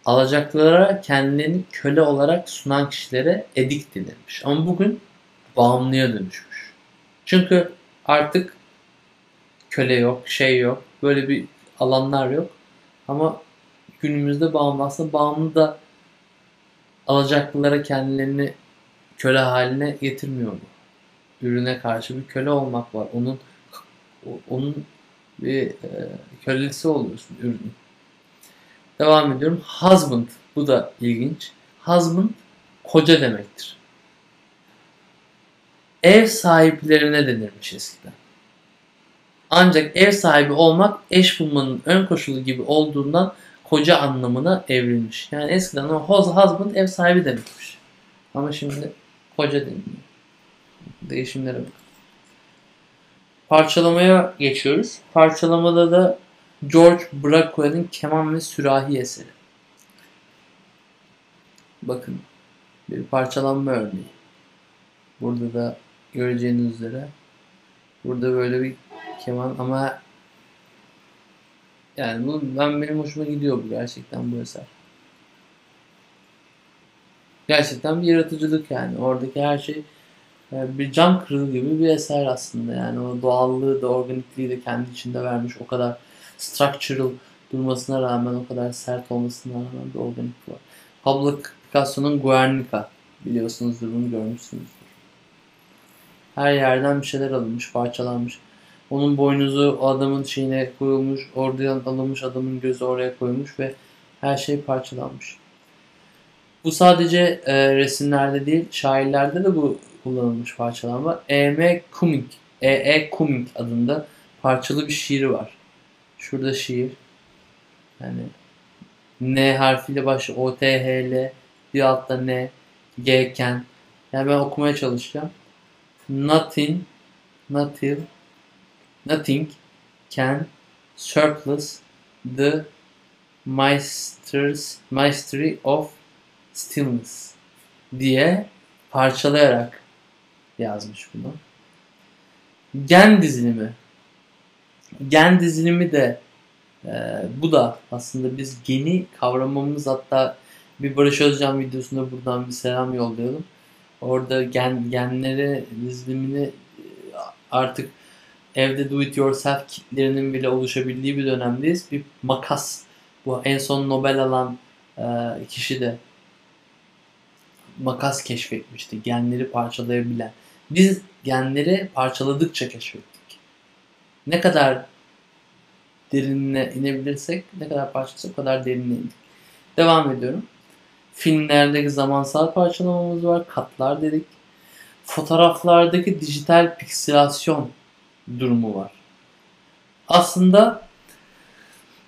Alacaklılara kendilerini köle olarak sunan kişilere edik denilmiş. Ama bugün bağımlıya dönüşmüş. Çünkü artık köle yok, şey yok, böyle bir alanlar yok. Ama günümüzde bağımlı aslında bağımlı da alacaklılara kendilerini köle haline getirmiyor mu? Ürüne karşı bir köle olmak var. Onun onun bir e, kölesi oluyorsun ürünün. Devam ediyorum. Husband. Bu da ilginç. Husband koca demektir. Ev sahiplerine denirmiş eskiden. Ancak ev sahibi olmak eş bulmanın ön koşulu gibi olduğundan koca anlamına evrilmiş. Yani eskiden o husband ev sahibi demekmiş. Ama şimdi koca deniliyor. Değişimlere bak. Parçalamaya geçiyoruz. Parçalamada da George Braco'nun keman ve sürahi eseri. Bakın bir parçalanma örneği. Burada da göreceğiniz üzere burada böyle bir keman ama yani bu ben benim hoşuma gidiyor bu gerçekten bu eser. Gerçekten bir yaratıcılık yani. Oradaki her şey e, bir cam kırığı gibi bir eser aslında. Yani o doğallığı da organikliği de kendi içinde vermiş. O kadar structural durmasına rağmen o kadar sert olmasına rağmen bir organik var. Pablo Picasso'nun Guernica biliyorsunuzdur bunu görmüşsünüzdür. Her yerden bir şeyler alınmış, parçalanmış. Onun boynuzu adamın şeyine koyulmuş, oradan alınmış adamın gözü oraya koyulmuş ve her şey parçalanmış. Bu sadece e, resimlerde değil, şairlerde de bu kullanılmış parçalanma. E.M. Cumming, E.E. Cumming adında parçalı bir şiiri var. Şurada şiir. Yani N harfiyle başlıyor. O, T, H, L. Bir altta N. G, Ken. Yani ben okumaya çalışacağım. Nothing, nothing, nothing can surplus the master's mastery of stillness diye parçalayarak yazmış bunu. Gen dizilimi. Gen dizilimi de e, bu da aslında biz geni kavramamız hatta bir Barış Özcan videosunda buradan bir selam yollayalım. Orada gen, genleri dizilimini artık evde do it yourself kitlerinin bile oluşabildiği bir dönemdeyiz. Bir makas. Bu en son Nobel alan e, kişi de makas keşfetmişti. Genleri parçalayabilen. Biz genleri parçaladıkça keşfettik. Ne kadar derinine inebilirsek, ne kadar parçalasak o kadar derinine indik. Devam ediyorum. Filmlerdeki zamansal parçalamamız var. Katlar dedik. Fotoğraflardaki dijital pikselasyon durumu var. Aslında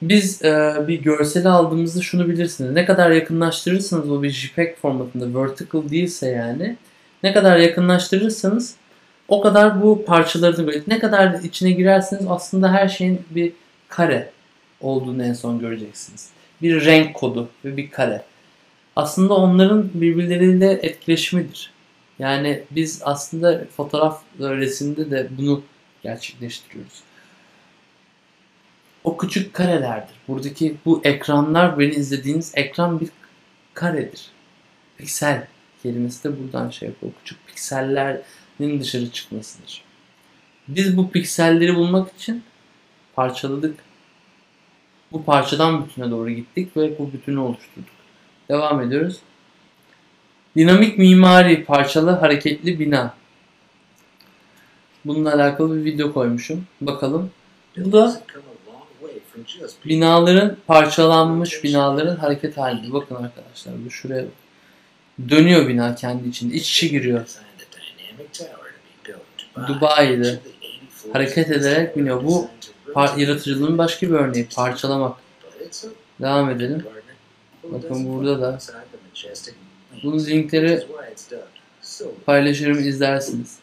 biz e, bir görseli aldığımızda şunu bilirsiniz. Ne kadar yakınlaştırırsanız o bir JPEG formatında vertical değilse yani ne kadar yakınlaştırırsanız o kadar bu parçaları böyle ne kadar içine girerseniz aslında her şeyin bir kare olduğunu en son göreceksiniz. Bir renk kodu ve bir kare. Aslında onların birbirleriyle etkileşimidir. Yani biz aslında fotoğraf resimde de bunu gerçekleştiriyoruz. O küçük karelerdir. Buradaki bu ekranlar, beni izlediğiniz ekran bir karedir. Piksel kelimesi de buradan şey yapıyor. Küçük piksellerin dışarı çıkmasıdır. Biz bu pikselleri bulmak için parçaladık. Bu parçadan bütüne doğru gittik ve bu bütünü oluşturduk. Devam ediyoruz. Dinamik mimari parçalı hareketli bina. Bununla alakalı bir video koymuşum. Bakalım. Bu da binaların parçalanmış binaların hareket halinde. Bakın arkadaşlar bu şuraya dönüyor bina kendi içinde. İç içe giriyor. Dubai'de hareket ederek biniyor. Bu yaratıcılığın başka bir örneği. Parçalamak. Devam edelim. Bakın burada da bunun linkleri paylaşırım izlersiniz.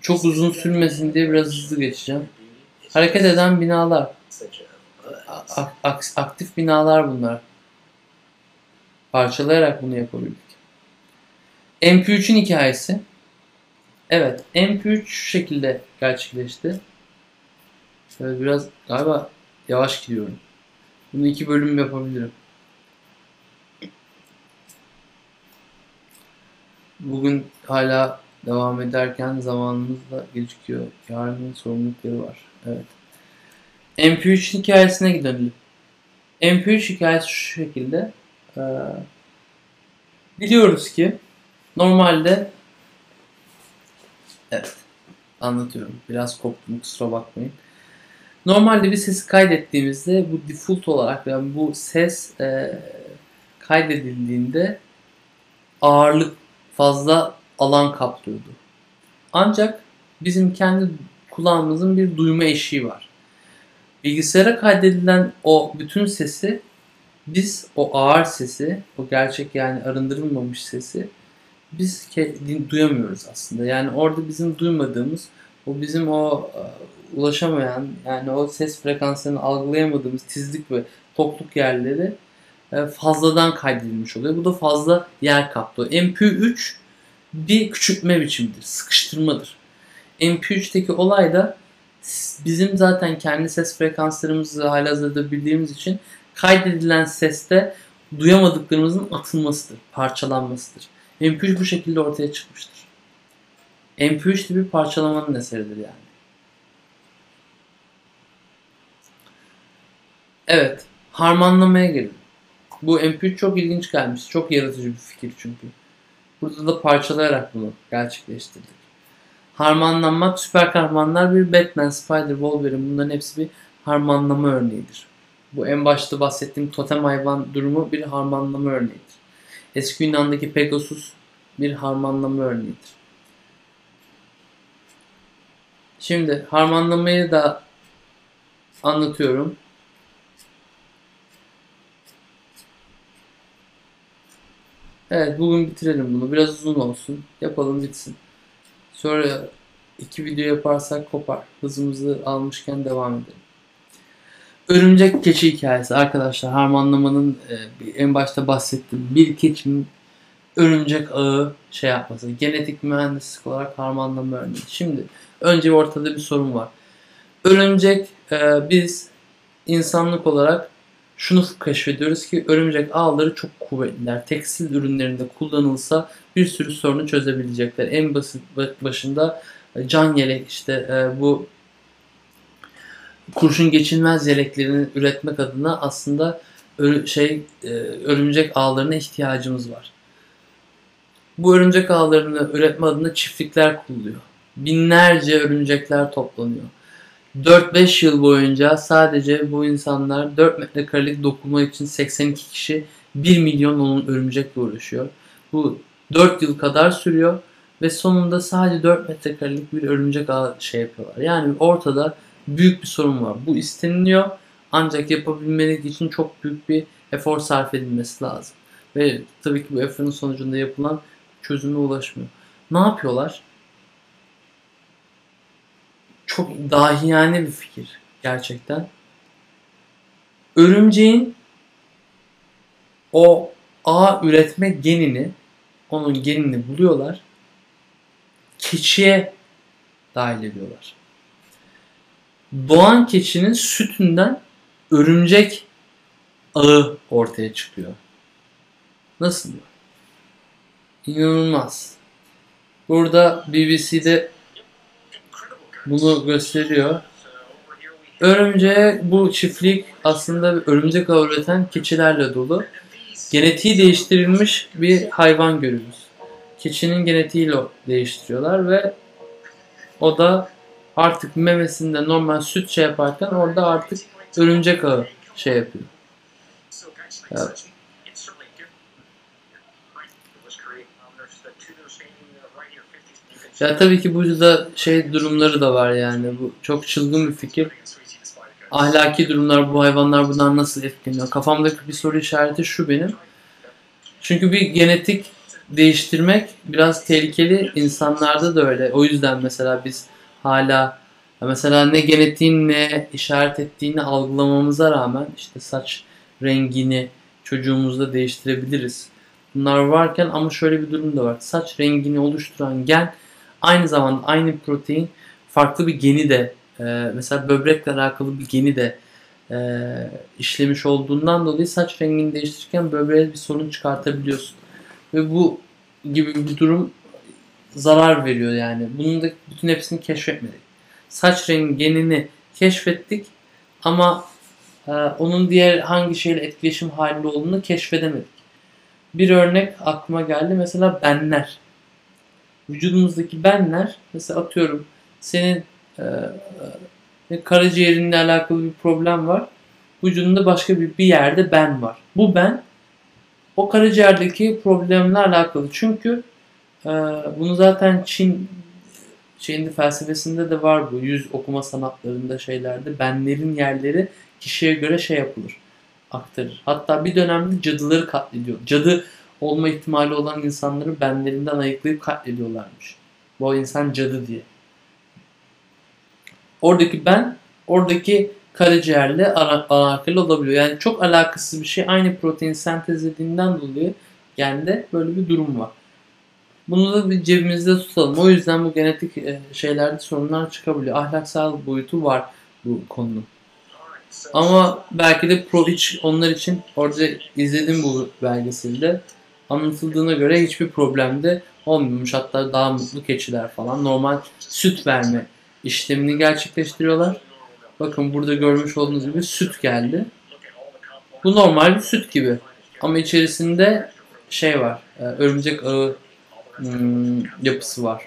Çok uzun sürmesin diye biraz hızlı geçeceğim. Hareket eden binalar. aktif binalar bunlar. Parçalayarak bunu yapabildik. MP3'ün hikayesi. Evet, MP3 şu şekilde gerçekleşti. Şöyle biraz galiba yavaş gidiyorum. Bunu iki bölüm yapabilirim. Bugün hala devam ederken zamanımız da gecikiyor. Yarının sorumlulukları var. Evet. MP3 hikayesine gidelim. MP3 hikayesi şu şekilde. Ee, biliyoruz ki normalde evet anlatıyorum. Biraz koptum kusura bakmayın. Normalde bir sesi kaydettiğimizde bu default olarak yani bu ses e, kaydedildiğinde ağırlık fazla alan kaplıyordu. Ancak bizim kendi kulağımızın bir duyma eşiği var. Bilgisayara kaydedilen o bütün sesi biz o ağır sesi, o gerçek yani arındırılmamış sesi biz duyamıyoruz aslında. Yani orada bizim duymadığımız, o bizim o e, ulaşamayan yani o ses frekanslarını algılayamadığımız tizlik ve tokluk yerleri e, fazladan kaydedilmiş oluyor. Bu da fazla yer kaplıyor. MP3 bir küçültme biçimidir, sıkıştırmadır. MP3'teki olay da bizim zaten kendi ses frekanslarımızı halihazırda bildiğimiz için kaydedilen seste duyamadıklarımızın atılmasıdır, parçalanmasıdır. MP3 bu şekilde ortaya çıkmıştır. MP3 de bir parçalamanın eseridir yani. Evet, harmanlamaya gelin. Bu MP3 çok ilginç gelmiş. Çok yaratıcı bir fikir çünkü. Burada da parçalayarak bunu gerçekleştirdik. Harmanlanmak, süper kahramanlar bir Batman, Spider, Wolverine bunların hepsi bir harmanlama örneğidir. Bu en başta bahsettiğim totem hayvan durumu bir harmanlama örneğidir. Eski Yunan'daki Pegasus bir harmanlama örneğidir. Şimdi harmanlamayı da anlatıyorum. Evet bugün bitirelim bunu. Biraz uzun olsun. Yapalım bitsin. Sonra iki video yaparsak kopar. Hızımızı almışken devam edelim. Örümcek keçi hikayesi arkadaşlar. Harmanlamanın e, en başta bahsettiğim bir keçinin örümcek ağı şey yapması. Genetik mühendislik olarak harmanlama örneği. Şimdi önce ortada bir sorun var. Örümcek e, biz insanlık olarak şunu keşfediyoruz ki örümcek ağları çok kuvvetliler. Tekstil ürünlerinde kullanılsa bir sürü sorunu çözebilecekler. En basit başında e, can yelek işte e, bu kurşun geçilmez yeleklerini üretmek adına aslında şey e, örümcek ağlarına ihtiyacımız var. Bu örümcek ağlarını üretme adına çiftlikler kuruluyor. Binlerce örümcekler toplanıyor. 4-5 yıl boyunca sadece bu insanlar 4 metrekarelik dokunma için 82 kişi 1 milyon onun örümcekle uğraşıyor. Bu 4 yıl kadar sürüyor ve sonunda sadece 4 metrekarelik bir örümcek ağı şey yapıyorlar. Yani ortada büyük bir sorun var. Bu isteniliyor ancak yapabilmeleri için çok büyük bir efor sarf edilmesi lazım. Ve tabii ki bu eforun sonucunda yapılan çözüme ulaşmıyor. Ne yapıyorlar? Çok dahiyane bir fikir gerçekten. Örümceğin o ağ üretme genini, onun genini buluyorlar. Keçiye dahil ediyorlar. Doğan keçinin sütünden örümcek ağı ortaya çıkıyor. Nasıl? İnanılmaz. Burada BBC'de bunu gösteriyor. Örümceğe bu çiftlik aslında örümcek ağı üreten keçilerle dolu. Genetiği değiştirilmiş bir hayvan görüyoruz. Keçinin genetiğiyle değiştiriyorlar ve o da artık memesinde normal süt şey yaparken orada artık örümcek ağı şey yapıyor. Evet. Ya tabii ki burada şey durumları da var yani. Bu çok çılgın bir fikir. Ahlaki durumlar, bu hayvanlar bunlar nasıl etkileniyor? Kafamdaki bir soru işareti şu benim. Çünkü bir genetik değiştirmek biraz tehlikeli. insanlarda da öyle. O yüzden mesela biz hala mesela ne genetiğin ne işaret ettiğini algılamamıza rağmen işte saç rengini çocuğumuzda değiştirebiliriz. Bunlar varken ama şöyle bir durum da var. Saç rengini oluşturan gen Aynı zamanda aynı protein farklı bir geni de e, mesela böbrekle alakalı bir geni de e, işlemiş olduğundan dolayı saç rengini değiştirirken böbreğe bir sorun çıkartabiliyorsun. Ve bu gibi bir durum zarar veriyor yani. Bunun da bütün hepsini keşfetmedik. Saç rengi genini keşfettik ama e, onun diğer hangi şeyle etkileşim halinde olduğunu keşfedemedik. Bir örnek aklıma geldi. Mesela benler vücudumuzdaki benler mesela atıyorum senin e, e, karaciğerinle alakalı bir problem var. Vücudunda başka bir, bir yerde ben var. Bu ben o karaciğerdeki problemle alakalı. Çünkü e, bunu zaten Çin şeyinde felsefesinde de var bu. Yüz okuma sanatlarında şeylerde benlerin yerleri kişiye göre şey yapılır. Aktarır. Hatta bir dönemde cadıları katlediyor. Cadı olma ihtimali olan insanları benlerinden ayıklayıp katlediyorlarmış. Bu insan cadı diye. Oradaki ben, oradaki karaciğerle alakalı olabiliyor. Yani çok alakasız bir şey. Aynı protein sentezlediğinden dolayı yani de böyle bir durum var. Bunu da bir cebimizde tutalım. O yüzden bu genetik e, şeylerde sorunlar çıkabiliyor. Ahlaksal boyutu var bu konunun. Ama belki de Pro hiç onlar için orada izledim bu belgeselde. Anlatıldığına göre hiçbir problem de olmuyormuş. Hatta daha mutlu keçiler falan normal süt verme işlemini gerçekleştiriyorlar. Bakın burada görmüş olduğunuz gibi süt geldi. Bu normal bir süt gibi. Ama içerisinde şey var. E, örümcek ağı hmm, yapısı var.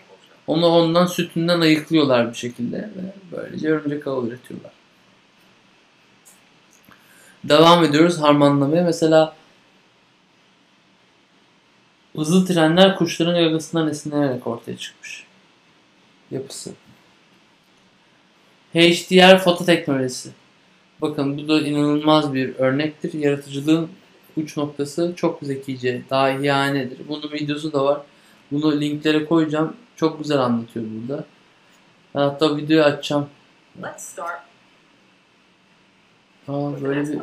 Onu ondan sütünden ayıklıyorlar bir şekilde ve böylece örümcek ağı üretiyorlar. Devam ediyoruz harmanlamaya. Mesela hızlı trenler kuşların gagasından esinlenerek ortaya çıkmış. Yapısı. HDR foto teknolojisi. Bakın bu da inanılmaz bir örnektir. Yaratıcılığın uç noktası çok zekice, dahiyanedir. Bunun videosu da var. Bunu linklere koyacağım. Çok güzel anlatıyor burada. Ben hatta videoyu açacağım. Let's start. Aa, böyle bir...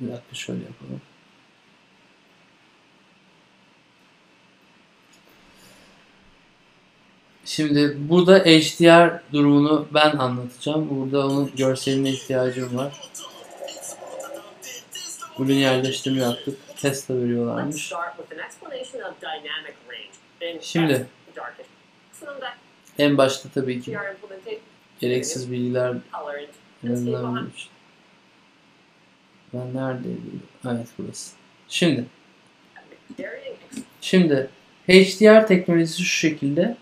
Bir dakika şöyle yapalım. Şimdi burada HDR durumunu ben anlatacağım. Burada onun görseline ihtiyacım var. Ürün yerleştirme yaptık. Tesla veriyorlarmış. Şimdi en başta tabii ki gereksiz bilgiler yazılabilmiş. Ben neredeydim? Evet burası. Şimdi Şimdi HDR teknolojisi şu şekilde.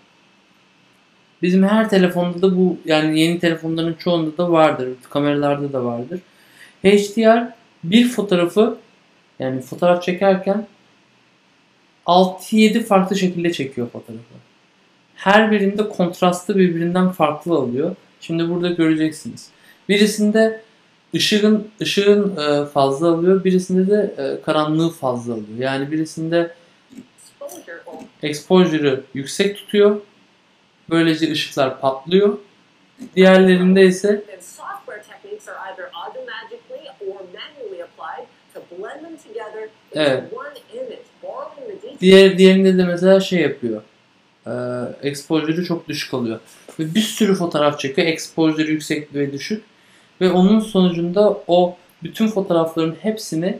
Bizim her telefonda da bu yani yeni telefonların çoğunda da vardır. Kameralarda da vardır. HDR bir fotoğrafı yani fotoğraf çekerken 6-7 farklı şekilde çekiyor fotoğrafı. Her birinde kontrastı birbirinden farklı alıyor. Şimdi burada göreceksiniz. Birisinde ışığın ışığın e, fazla alıyor, birisinde de e, karanlığı fazla alıyor. Yani birisinde exposure'ı yüksek tutuyor. Böylece ışıklar patlıyor. Diğerlerinde ise Evet. Diğer diğerinde de mesela şey yapıyor. E, exposure'ı çok düşük alıyor. Ve bir sürü fotoğraf çekiyor. Exposure yüksek ve düşük. Ve onun sonucunda o bütün fotoğrafların hepsini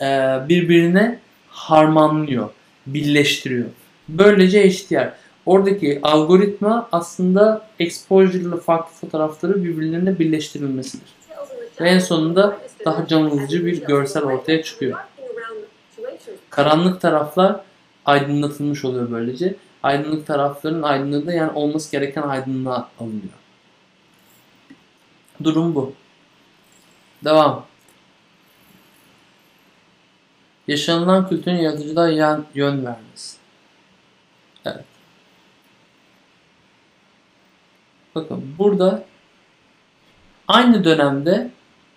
e, birbirine harmanlıyor. Birleştiriyor. Böylece HDR. Oradaki algoritma aslında exposure ile farklı fotoğrafları birbirlerine birleştirilmesidir. Ve en sonunda daha can bir görsel ortaya çıkıyor. Karanlık taraflar aydınlatılmış oluyor böylece. Aydınlık tarafların aydınlığı da yani olması gereken aydınlığa alınıyor. Durum bu. Devam. Yaşanılan kültürün yaratıcılığa yan, yön vermesi. Evet. Bakın burada aynı dönemde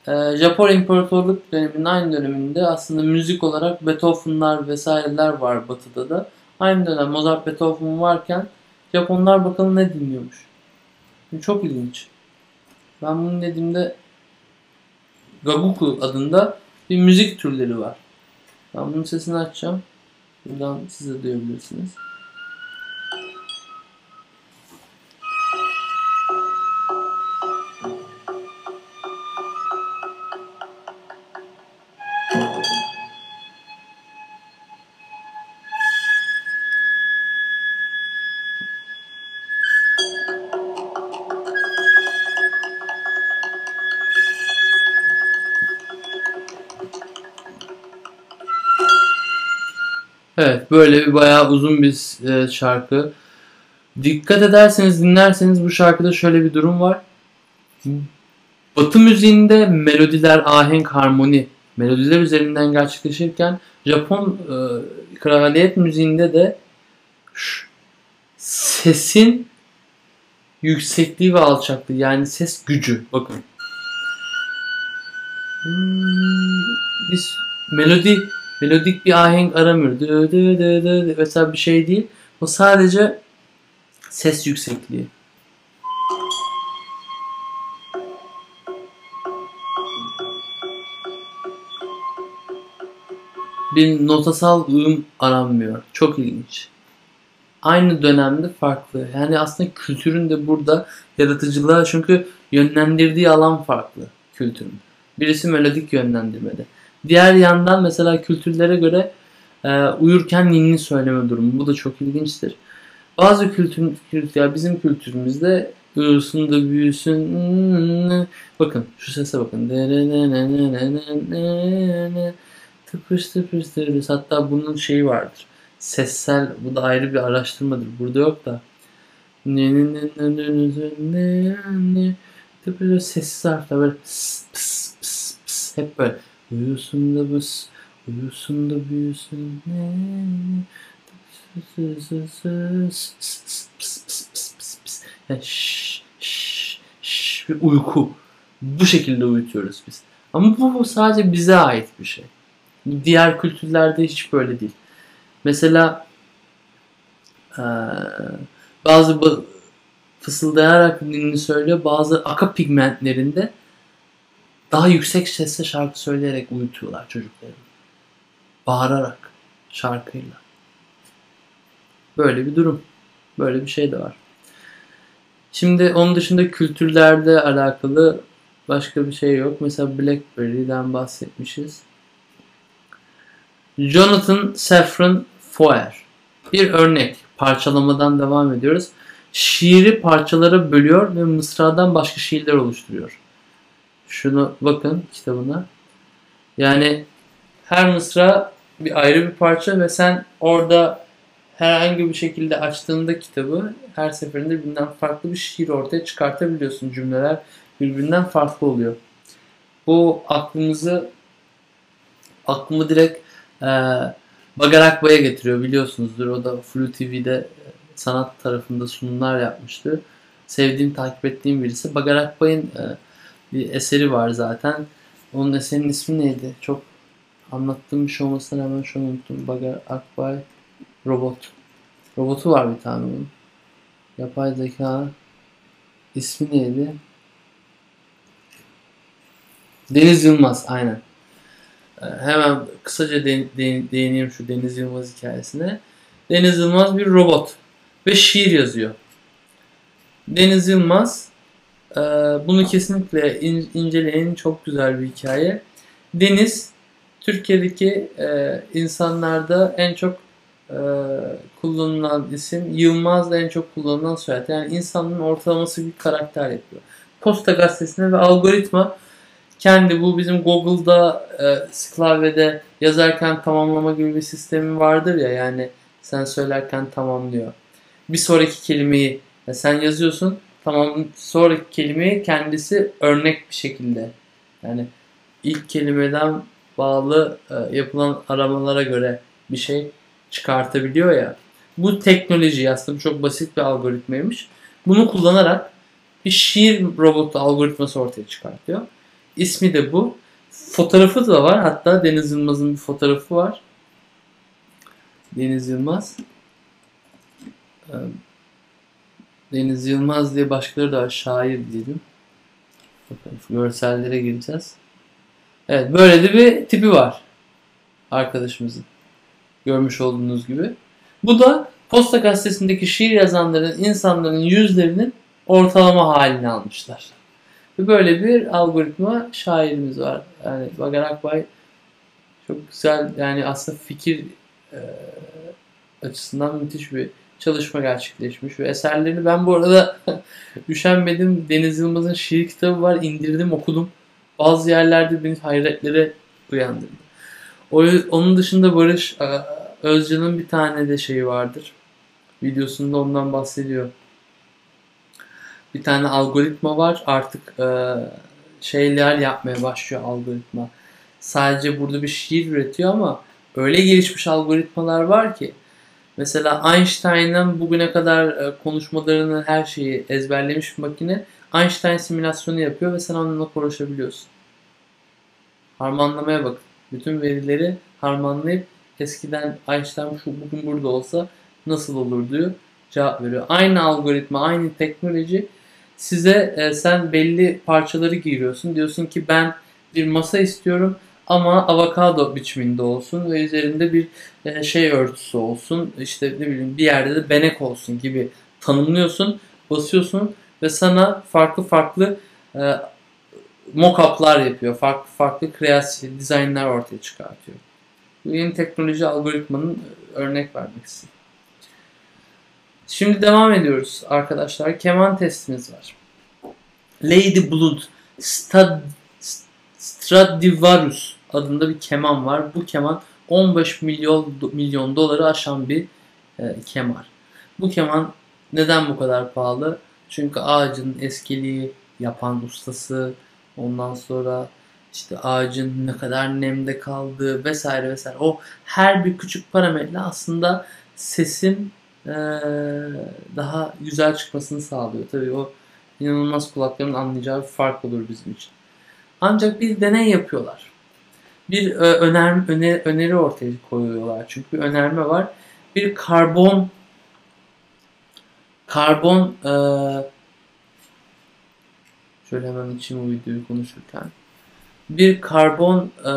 e, Japon İmparatorluk döneminin aynı döneminde aslında müzik olarak Beethoven'lar vesaireler var batıda da. Aynı dönem Mozart Beethoven varken Japonlar bakalım ne dinliyormuş. Çok ilginç. Ben bunu dediğimde Gabuku adında bir müzik türleri var. Ben bunun sesini açacağım. Buradan siz de duyabilirsiniz. Böyle bir bayağı uzun bir e, şarkı. Dikkat ederseniz dinlerseniz bu şarkıda şöyle bir durum var. Batı müziğinde melodiler ahenk harmoni melodiler üzerinden gerçekleşirken Japon e, kraliyet müziğinde de şu, sesin yüksekliği ve alçaklığı yani ses gücü bakın. Hmm, biz melodi melodik bir ahenk aramıyor. Dı dı dı dı mesela bir şey değil. O sadece ses yüksekliği. Bir notasal uyum aranmıyor. Çok ilginç. Aynı dönemde farklı. Yani aslında kültürün de burada yaratıcılığa çünkü yönlendirdiği alan farklı kültürün. Birisi melodik yönlendirmede. Diğer yandan mesela kültürlere göre e, uyurken ninni söyleme durumu. Bu da çok ilginçtir. Bazı kültür, kültür ya bizim kültürümüzde uyusun da büyüsün. Bakın şu sese bakın. Tıpış tıpış tıpış. Hatta bunun şeyi vardır. Sessel, bu da ayrı bir araştırmadır. Burada yok da. Tıpış sessiz harfler böyle pıs pıs pıs pıs hep böyle. Uyusun da bıs, uyusun da büyüsün. Bir uyku. Bu şekilde uyutuyoruz biz. Ama bu, sadece bize ait bir şey. Diğer kültürlerde hiç böyle değil. Mesela ee, bazı fısıldayarak dinini söylüyor. Bazı aka pigmentlerinde daha yüksek sesle şarkı söyleyerek uyutuyorlar çocukları. Bağırarak şarkıyla. Böyle bir durum. Böyle bir şey de var. Şimdi onun dışında kültürlerde alakalı başka bir şey yok. Mesela Blackberry'den bahsetmişiz. Jonathan Safran Foer. Bir örnek. Parçalamadan devam ediyoruz. Şiiri parçalara bölüyor ve mısradan başka şiirler oluşturuyor. Şunu bakın kitabına. Yani her mısra bir ayrı bir parça ve sen orada herhangi bir şekilde açtığında kitabı her seferinde birbirinden farklı bir şiir ortaya çıkartabiliyorsun. Cümleler birbirinden farklı oluyor. Bu aklımızı aklımı direkt e, Bagar Akbay'a getiriyor biliyorsunuzdur. O da Flu TV'de e, sanat tarafında sunumlar yapmıştı. Sevdiğim, takip ettiğim birisi. Bagar Akbay'ın e, bir eseri var zaten. Onun eserinin ismi neydi? Çok anlattığım bir şey olmasına rağmen şu unuttum. Bagar Akbay Robot. Robotu var bir tane onun. Yapay zeka. İsmi neydi? Deniz Yılmaz aynen. Ee, hemen kısaca de, de, değineyim şu Deniz Yılmaz hikayesine. Deniz Yılmaz bir robot ve şiir yazıyor. Deniz Yılmaz e, bunu kesinlikle in, inceleyin çok güzel bir hikaye. Deniz Türkiye'deki e, insanlarda en çok e, kullanılan isim, Yılmaz da en çok kullanılan soyad. Yani insanın ortalaması bir karakter yapıyor. Posta gazetesine ve algoritma kendi bu bizim Google'da e, klavyede yazarken tamamlama gibi bir sistemi vardır ya yani sen söylerken tamamlıyor. Bir sonraki kelimeyi yani sen yazıyorsun tamam sonraki kelimeyi kendisi örnek bir şekilde yani ilk kelimeden bağlı e, yapılan aramalara göre bir şey çıkartabiliyor ya. Bu teknoloji aslında çok basit bir algoritmaymış. Bunu kullanarak bir şiir robotu algoritması ortaya çıkartıyor. İsmi de bu. Fotoğrafı da var. Hatta Deniz Yılmaz'ın bir fotoğrafı var. Deniz Yılmaz. Ee, Deniz Yılmaz diye başkaları da var. Şair diyelim. Görsellere gireceğiz. Evet böyle de bir tipi var. Arkadaşımızın. Görmüş olduğunuz gibi. Bu da Posta Gazetesi'ndeki şiir yazanların, insanların yüzlerinin ortalama halini almışlar. Ve böyle bir algoritma şairimiz var. Yani Bagar Akbay çok güzel yani aslında fikir e, açısından müthiş bir çalışma gerçekleşmiş ve eserlerini ben bu arada üşenmedim. Deniz Yılmaz'ın şiir kitabı var indirdim okudum. Bazı yerlerde beni hayretlere uyandırdı. Onun dışında Barış Özcan'ın bir tane de şeyi vardır. Videosunda ondan bahsediyor bir tane algoritma var. Artık e, şeyler yapmaya başlıyor algoritma. sadece burada bir şiir üretiyor ama öyle gelişmiş algoritmalar var ki mesela Einstein'ın bugüne kadar e, konuşmalarını her şeyi ezberlemiş bir makine Einstein simülasyonu yapıyor ve sen onunla konuşabiliyorsun. Harmanlamaya bakın. Bütün verileri harmanlayıp eskiden Einstein şu bugün burada olsa nasıl olur diyor cevap veriyor. Aynı algoritma, aynı teknoloji size e, sen belli parçaları giriyorsun. Diyorsun ki ben bir masa istiyorum ama avokado biçiminde olsun ve üzerinde bir e, şey örtüsü olsun. İşte ne bileyim bir yerde de benek olsun gibi tanımlıyorsun. Basıyorsun ve sana farklı farklı e, mock-up'lar yapıyor. Farklı farklı kreasyon, dizaynlar ortaya çıkartıyor. Bu yeni teknoloji algoritmanın örnek vermek istedim. Şimdi devam ediyoruz arkadaşlar. Keman testimiz var. Lady Blood Stad, Stradivarius adında bir keman var. Bu keman 15 milyon milyon doları aşan bir e, keman. Bu keman neden bu kadar pahalı? Çünkü ağacın eskiliği, yapan ustası, ondan sonra işte ağacın ne kadar nemde kaldığı vesaire vesaire. O her bir küçük parametre aslında sesin ee, daha güzel çıkmasını sağlıyor. Tabii o inanılmaz kulakların anlayacağı bir fark olur bizim için. Ancak bir deney yapıyorlar. Bir e, öner, öner, öneri ortaya koyuyorlar. Çünkü bir önerme var. Bir karbon karbon e, şöyle hemen içim bu videoyu konuşurken bir karbon e,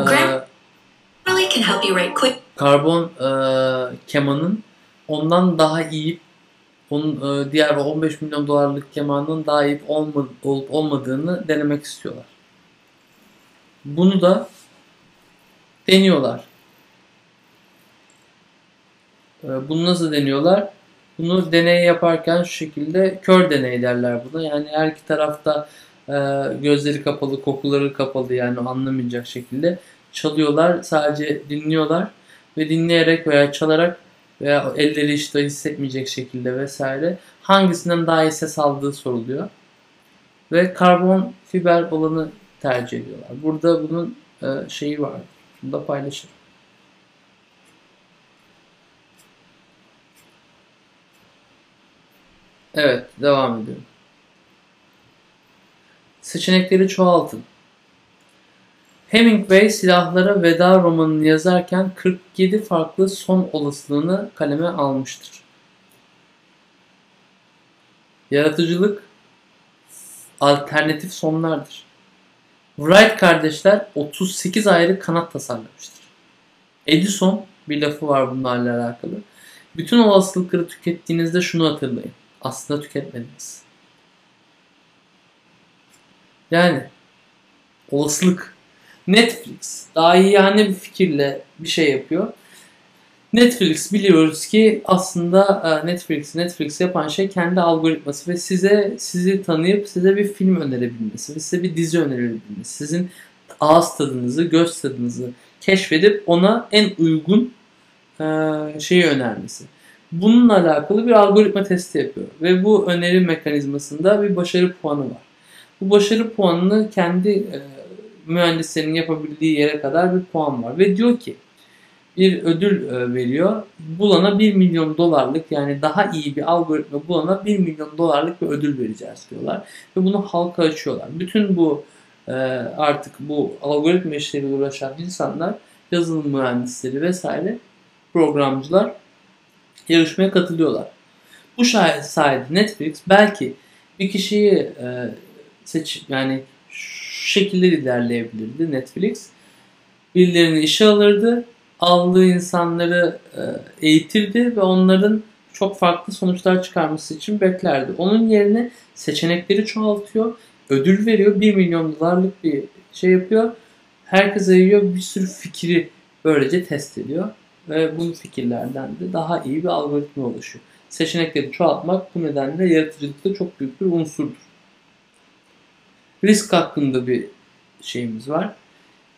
karbon e, kemanın ondan daha iyi onun e, diğer 15 milyon dolarlık kemanın daha iyi olma, olup olmadığını denemek istiyorlar. Bunu da deniyorlar. E, bunu nasıl deniyorlar? Bunu deney yaparken şu şekilde kör deney derler buna. Yani her iki tarafta e, gözleri kapalı, kokuları kapalı yani anlamayacak şekilde çalıyorlar. Sadece dinliyorlar ve dinleyerek veya çalarak veya elleri işte hissetmeyecek şekilde vesaire hangisinden daha iyi ses aldığı soruluyor. Ve karbon fiber olanı tercih ediyorlar. Burada bunun e, şeyi var. Bunu da paylaşırım. Evet, devam ediyorum. Seçenekleri çoğaltın. Hemingway silahlara veda romanını yazarken 47 farklı son olasılığını kaleme almıştır. Yaratıcılık alternatif sonlardır. Wright kardeşler 38 ayrı kanat tasarlamıştır. Edison bir lafı var bunlarla alakalı. Bütün olasılıkları tükettiğinizde şunu hatırlayın. Aslında tüketmediniz. Yani olasılık Netflix daha iyi yani bir fikirle bir şey yapıyor. Netflix biliyoruz ki aslında e, Netflix Netflix yapan şey kendi algoritması ve size sizi tanıyıp size bir film önerebilmesi ve size bir dizi önerebilmesi. Sizin ağız tadınızı, göz tadınızı keşfedip ona en uygun e, şeyi önermesi. Bununla alakalı bir algoritma testi yapıyor ve bu öneri mekanizmasında bir başarı puanı var. Bu başarı puanını kendi e, mühendislerin yapabildiği yere kadar bir puan var. Ve diyor ki bir ödül e, veriyor. Bulana 1 milyon dolarlık yani daha iyi bir algoritma bulana 1 milyon dolarlık bir ödül vereceğiz diyorlar. Ve bunu halka açıyorlar. Bütün bu e, artık bu algoritma işleriyle uğraşan insanlar yazılım mühendisleri vesaire programcılar yarışmaya katılıyorlar. Bu sayede Netflix belki bir kişiyi e, seç yani şu şekilde ilerleyebilirdi Netflix. Birilerini işe alırdı, aldığı insanları e, eğitirdi ve onların çok farklı sonuçlar çıkarması için beklerdi. Onun yerine seçenekleri çoğaltıyor, ödül veriyor, 1 milyon dolarlık bir şey yapıyor. Herkese yiyor, bir sürü fikri böylece test ediyor ve bu fikirlerden de daha iyi bir algoritma oluşuyor. Seçenekleri çoğaltmak bu nedenle yaratıcılıkta çok büyük bir unsurdur risk hakkında bir şeyimiz var.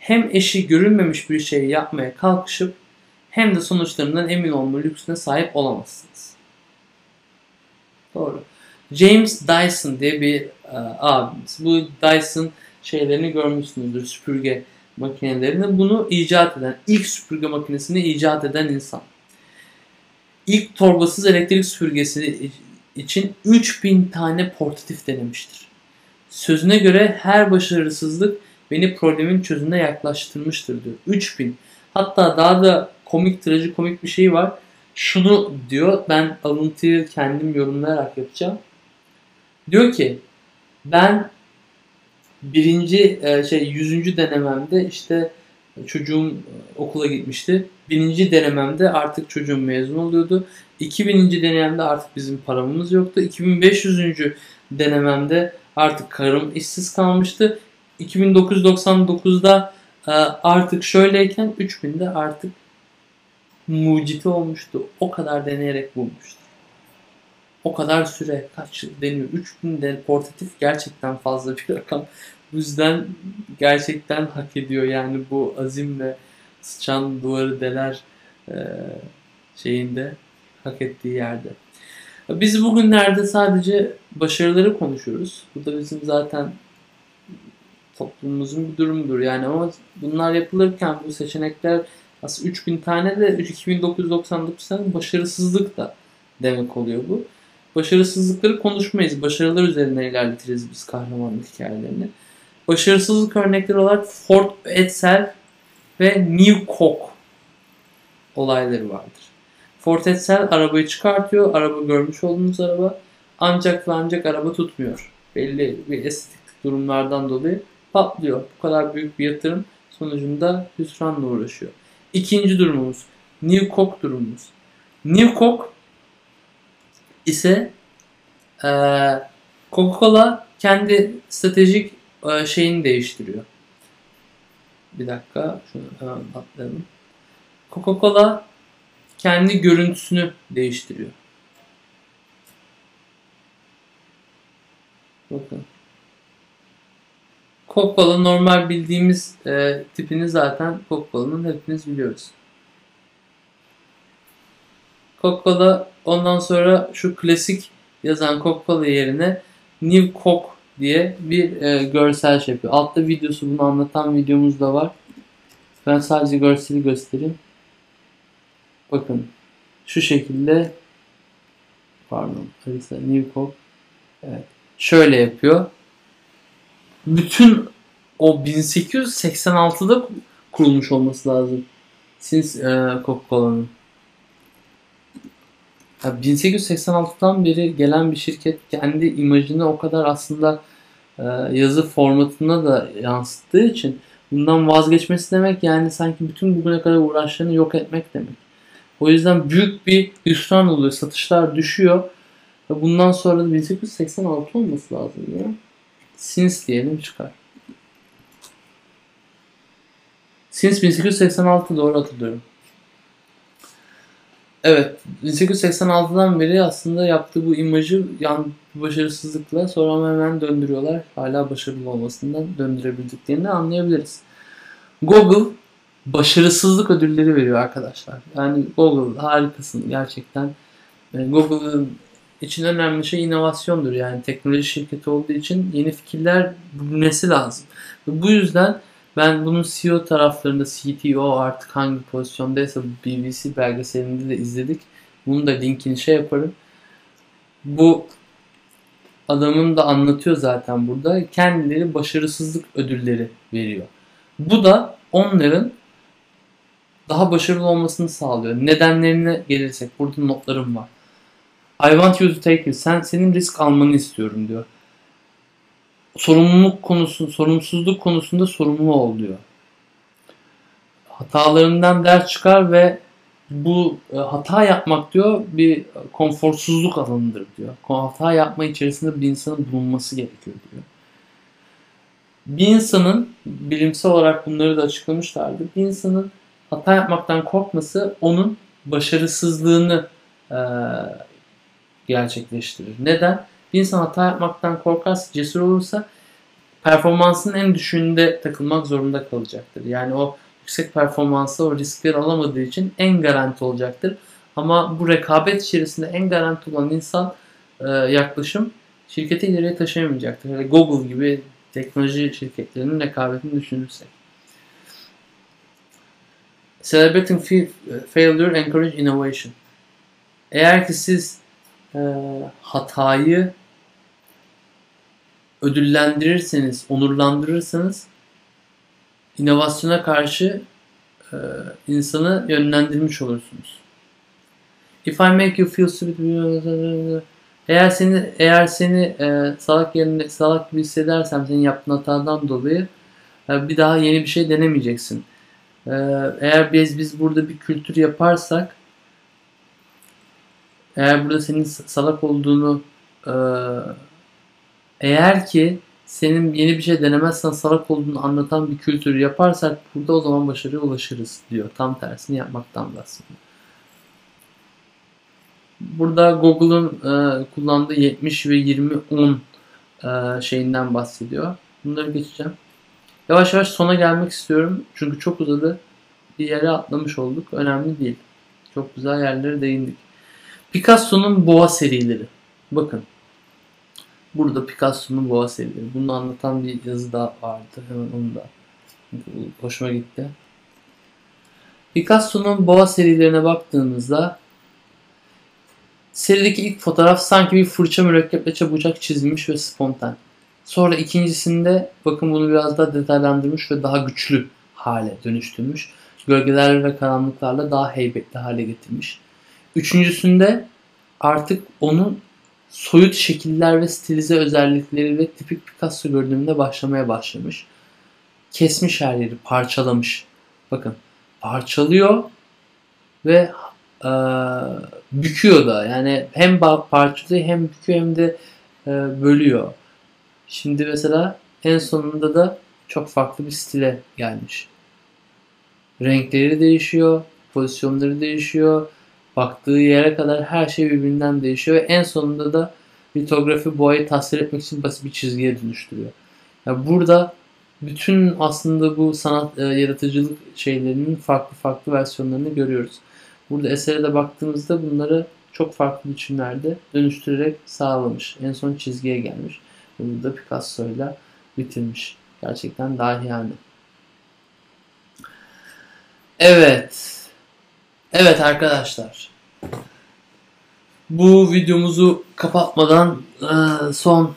Hem eşi görülmemiş bir şey yapmaya kalkışıp hem de sonuçlarından emin olma lüksüne sahip olamazsınız. Doğru. James Dyson diye bir e, abimiz. Bu Dyson şeylerini görmüşsünüzdür. Süpürge makinelerini bunu icat eden, ilk süpürge makinesini icat eden insan. İlk torbasız elektrik süpürgesi için 3000 tane portatif denemiştir. Sözüne göre her başarısızlık beni problemin çözümüne yaklaştırmıştır diyor. 3000. Hatta daha da komik, trajikomik bir şey var. Şunu diyor, ben alıntıyı kendim yorumlayarak yapacağım. Diyor ki, ben birinci e, şey yüzüncü denememde işte çocuğum okula gitmişti. Birinci denememde artık çocuğum mezun oluyordu. 2000. denememde artık bizim paramız yoktu. 2500. denememde artık karım işsiz kalmıştı. 2999'da e, artık şöyleyken 3000'de artık muciti olmuştu. O kadar deneyerek bulmuştu. O kadar süre kaç yıl deniyor. 3000 de portatif gerçekten fazla bir rakam. Bu yüzden gerçekten hak ediyor yani bu azimle sıçan duvarı deler e, şeyinde hak ettiği yerde. Biz bugünlerde sadece başarıları konuşuyoruz. Bu da bizim zaten toplumumuzun bir durumudur. Yani ama bunlar yapılırken bu seçenekler aslında 3000 tane de 2999 tane başarısızlık da demek oluyor bu. Başarısızlıkları konuşmayız. Başarılar üzerine ilerletiriz biz kahramanlık hikayelerini. Başarısızlık örnekleri olarak Ford Edsel ve New Coke olayları vardır. Ford Edsel arabayı çıkartıyor. Araba görmüş olduğunuz araba. Ancak ve ancak araba tutmuyor. Belli bir estetik durumlardan dolayı patlıyor. Bu kadar büyük bir yatırım sonucunda hüsranla uğraşıyor. İkinci durumumuz New Coke durumumuz. New Coke ise e, Coca-Cola kendi stratejik e, şeyini değiştiriyor. Bir dakika şunu hemen atlayalım. Coca-Cola kendi görüntüsünü değiştiriyor. Bakın. Coca-Cola normal bildiğimiz e, tipini zaten Coca-Cola'nın hepimiz biliyoruz. Coca-Cola ondan sonra şu klasik yazan Coca-Cola yerine New Coke diye bir e, görsel şey yapıyor. Altta videosu bunu anlatan videomuz da var. Ben sadece görseli göstereyim. Bakın şu şekilde pardon New Coke evet. Şöyle yapıyor. Bütün o 1886'da kurulmuş olması lazım. Siz e, Coca-Cola'nın. 1886'dan beri gelen bir şirket kendi imajını o kadar aslında e, yazı formatında da yansıttığı için bundan vazgeçmesi demek yani sanki bütün bugüne kadar uğraşlarını yok etmek demek. O yüzden büyük bir hüsran oluyor. Satışlar düşüyor. Bundan sonra da 1886 olması lazım ya. Sins diyelim çıkar. Sins 1886 doğru hatırlıyorum. Evet, 1886'dan beri aslında yaptığı bu imajı yan başarısızlıkla sonra hemen döndürüyorlar. Hala başarılı olmasından döndürebildiklerini anlayabiliriz. Google başarısızlık ödülleri veriyor arkadaşlar. Yani Google harikasın gerçekten. Yani Google'ın için önemli şey inovasyondur. Yani teknoloji şirketi olduğu için yeni fikirler bulunması lazım. Bu yüzden ben bunun CEO taraflarında CTO artık hangi pozisyondaysa BBC belgeselinde de izledik. Bunu da linkini şey yaparım. Bu adamın da anlatıyor zaten burada. Kendileri başarısızlık ödülleri veriyor. Bu da onların daha başarılı olmasını sağlıyor. Nedenlerine gelirsek burada notlarım var. I want you to take it. Sen senin risk almanı istiyorum diyor. Sorumluluk konusu, sorumsuzluk konusunda sorumlu ol diyor. Hatalarından ders çıkar ve bu e, hata yapmak diyor bir konforsuzluk alanıdır diyor. Hata yapma içerisinde bir insanın bulunması gerekiyor diyor. Bir insanın bilimsel olarak bunları da açıklamışlardı. Bir insanın hata yapmaktan korkması onun başarısızlığını e, gerçekleştirir. Neden? Bir insan hata yapmaktan korkarsa, cesur olursa performansın en düşüğünde takılmak zorunda kalacaktır. Yani o yüksek performansı, o riskleri alamadığı için en garanti olacaktır. Ama bu rekabet içerisinde en garanti olan insan e, yaklaşım şirketi ileriye taşıyamayacaktır. Yani Google gibi teknoloji şirketlerinin rekabetini düşünürsek. Celebrating failure encourage innovation. Eğer ki siz e, hatayı ödüllendirirseniz, onurlandırırsanız inovasyona karşı e, insanı yönlendirmiş olursunuz. If I make you feel stupid eğer seni eğer seni e, salak yerine salak gibi hissedersem senin yaptığın hatadan dolayı e, bir daha yeni bir şey denemeyeceksin. E, eğer biz biz burada bir kültür yaparsak eğer burada senin salak olduğunu e, eğer ki senin yeni bir şey denemezsen salak olduğunu anlatan bir kültür yaparsak burada o zaman başarıya ulaşırız diyor. Tam tersini yapmaktan bahsediyor. Burada Google'ın e, kullandığı 70 ve 20-10 e, şeyinden bahsediyor. Bunları geçeceğim. Yavaş yavaş sona gelmek istiyorum. Çünkü çok uzadı. Bir yere atlamış olduk. Önemli değil. Çok güzel yerlere değindik. Picasso'nun boğa serileri. Bakın. Burada Picasso'nun boğa serileri. Bunu anlatan bir yazı da vardı. Hemen onu da hoşuma gitti. Picasso'nun boğa serilerine baktığımızda Serideki ilk fotoğraf sanki bir fırça mürekkeple çabucak çizilmiş ve spontan. Sonra ikincisinde bakın bunu biraz daha detaylandırmış ve daha güçlü hale dönüştürmüş. Gölgeler ve karanlıklarla daha heybetli hale getirmiş. Üçüncüsünde artık onun soyut şekiller ve stilize özellikleri ve tipik Picasso görünümünde başlamaya başlamış. Kesmiş her yeri, parçalamış. Bakın parçalıyor ve e, büküyor da. Yani hem parçalıyor hem büküyor hem de e, bölüyor. Şimdi mesela en sonunda da çok farklı bir stile gelmiş. Renkleri değişiyor, pozisyonları değişiyor, baktığı yere kadar her şey birbirinden değişiyor ve en sonunda da litografi boyayı tasvir etmek için basit bir çizgiye dönüştürüyor. Yani burada bütün aslında bu sanat e, yaratıcılık şeylerinin farklı farklı versiyonlarını görüyoruz. Burada esere de baktığımızda bunları çok farklı biçimlerde dönüştürerek sağlamış. En son çizgiye gelmiş. Bunu da Picasso ile bitirmiş. Gerçekten dahi yani. Evet. Evet arkadaşlar. Bu videomuzu kapatmadan e, son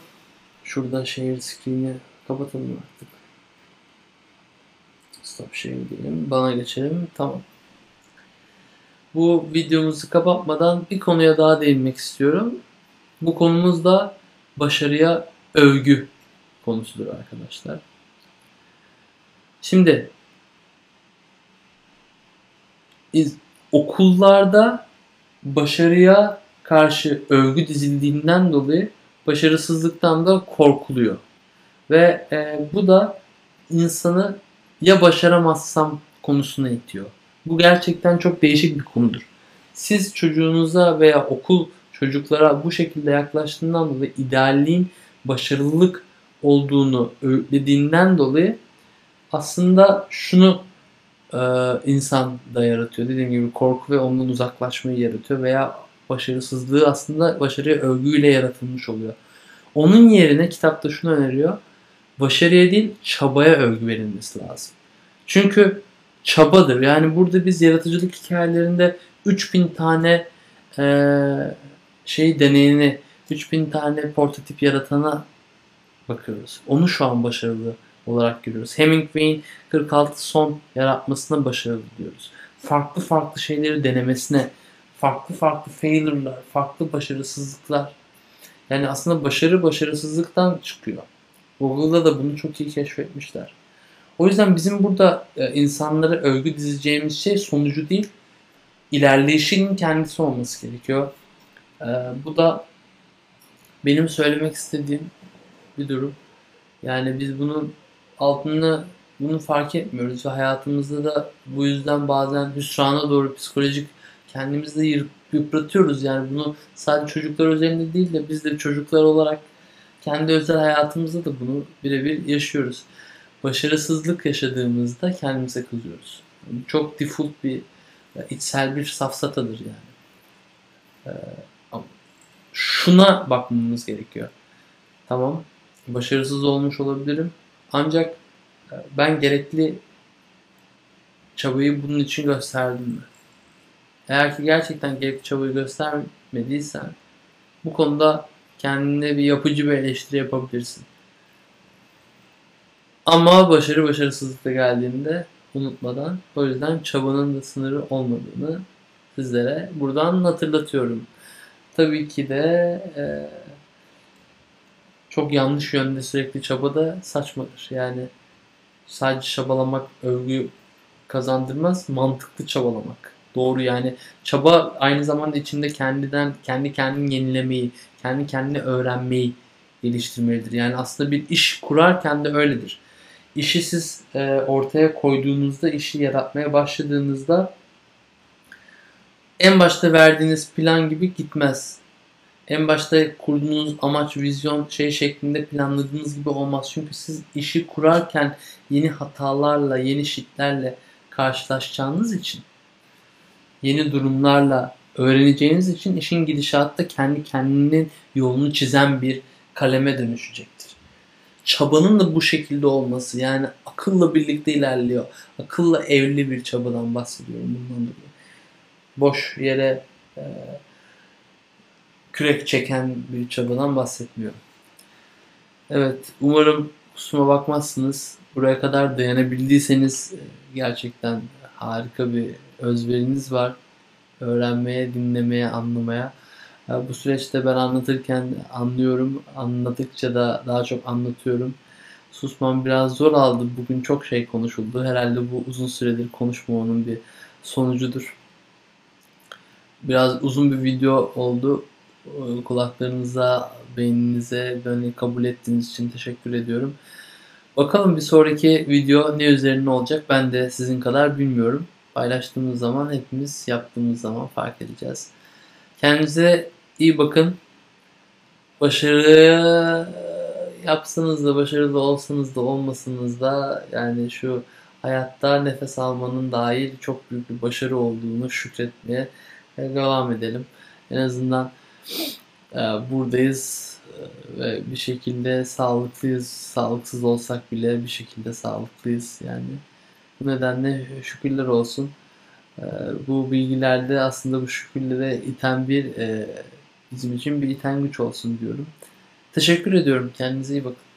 şurada şehir screen'i kapatalım artık. Stop share diyelim. Bana geçelim. Tamam bu videomuzu kapatmadan bir konuya daha değinmek istiyorum. Bu konumuz da başarıya övgü konusudur arkadaşlar. Şimdi okullarda başarıya karşı övgü dizildiğinden dolayı başarısızlıktan da korkuluyor. Ve e, bu da insanı ya başaramazsam konusuna itiyor. Bu gerçekten çok değişik bir konudur. Siz çocuğunuza veya okul çocuklara bu şekilde yaklaştığından dolayı idealliğin başarılılık olduğunu öğütlediğinden dolayı aslında şunu e, insan da yaratıyor. Dediğim gibi korku ve ondan uzaklaşmayı yaratıyor veya başarısızlığı aslında başarıya övgüyle yaratılmış oluyor. Onun yerine kitapta şunu öneriyor. Başarıya değil çabaya övgü verilmesi lazım. Çünkü çabadır. Yani burada biz yaratıcılık hikayelerinde 3000 tane e, şey deneyini 3000 tane portatip yaratana bakıyoruz. Onu şu an başarılı olarak görüyoruz. Hemingway'in 46 son yaratmasına başarılı diyoruz. Farklı farklı şeyleri denemesine, farklı farklı failure'lar, farklı başarısızlıklar. Yani aslında başarı başarısızlıktan çıkıyor. Google'da da bunu çok iyi keşfetmişler. O yüzden bizim burada e, insanlara övgü dizeceğimiz şey sonucu değil, ilerleyişin kendisi olması gerekiyor. E, bu da benim söylemek istediğim bir durum. Yani biz bunun altını bunu fark etmiyoruz ve hayatımızda da bu yüzden bazen hüsrana doğru psikolojik kendimizi de yıpratıyoruz. Yani bunu sadece çocuklar özelinde değil de biz de çocuklar olarak kendi özel hayatımızda da bunu birebir yaşıyoruz başarısızlık yaşadığımızda kendimize kızıyoruz. çok default bir içsel bir safsatadır yani. Ee, şuna bakmamız gerekiyor. Tamam, başarısız olmuş olabilirim. Ancak e, ben gerekli çabayı bunun için gösterdin mi? Eğer ki gerçekten gerekli çabayı göstermediysen bu konuda kendine bir yapıcı bir eleştiri yapabilirsin. Ama başarı başarısızlıkla geldiğinde unutmadan o yüzden çabanın da sınırı olmadığını sizlere buradan hatırlatıyorum. Tabii ki de e, çok yanlış yönde sürekli çaba da saçmadır. Yani sadece çabalamak övgü kazandırmaz, mantıklı çabalamak. Doğru yani çaba aynı zamanda içinde kendiden kendi kendini yenilemeyi, kendi kendini öğrenmeyi geliştirmelidir. Yani aslında bir iş kurarken de öyledir. İşi siz e, ortaya koyduğunuzda, işi yaratmaya başladığınızda en başta verdiğiniz plan gibi gitmez. En başta kurduğunuz amaç, vizyon şey şeklinde planladığınız gibi olmaz. Çünkü siz işi kurarken yeni hatalarla, yeni şitlerle karşılaşacağınız için, yeni durumlarla öğreneceğiniz için işin gidişatta kendi kendinin yolunu çizen bir kaleme dönüşecektir. Çabanın da bu şekilde olması yani akılla birlikte ilerliyor. Akılla evli bir çabadan bahsediyorum bundan dolayı. Boş yere e, kürek çeken bir çabadan bahsetmiyorum. Evet, umarım kusuma bakmazsınız. Buraya kadar dayanabildiyseniz e, gerçekten harika bir özveriniz var. Öğrenmeye, dinlemeye, anlamaya. Bu süreçte ben anlatırken anlıyorum. Anladıkça da daha çok anlatıyorum. Susmam biraz zor aldı. Bugün çok şey konuşuldu. Herhalde bu uzun süredir konuşmamanın bir sonucudur. Biraz uzun bir video oldu. Kulaklarınıza, beyninize beni kabul ettiğiniz için teşekkür ediyorum. Bakalım bir sonraki video ne üzerine olacak ben de sizin kadar bilmiyorum. Paylaştığımız zaman hepimiz yaptığımız zaman fark edeceğiz. Kendinize iyi bakın. Başarı yapsanız da başarılı olsanız da olmasanız da yani şu hayatta nefes almanın dahil çok büyük bir başarı olduğunu şükretmeye devam edelim. En azından buradayız e, ve bir şekilde sağlıklıyız. Sağlıksız olsak bile bir şekilde sağlıklıyız yani. Bu nedenle şükürler olsun. E, bu bilgilerde aslında bu şükürlere iten bir bizim için bir iten güç olsun diyorum. Teşekkür ediyorum. Kendinize iyi bakın.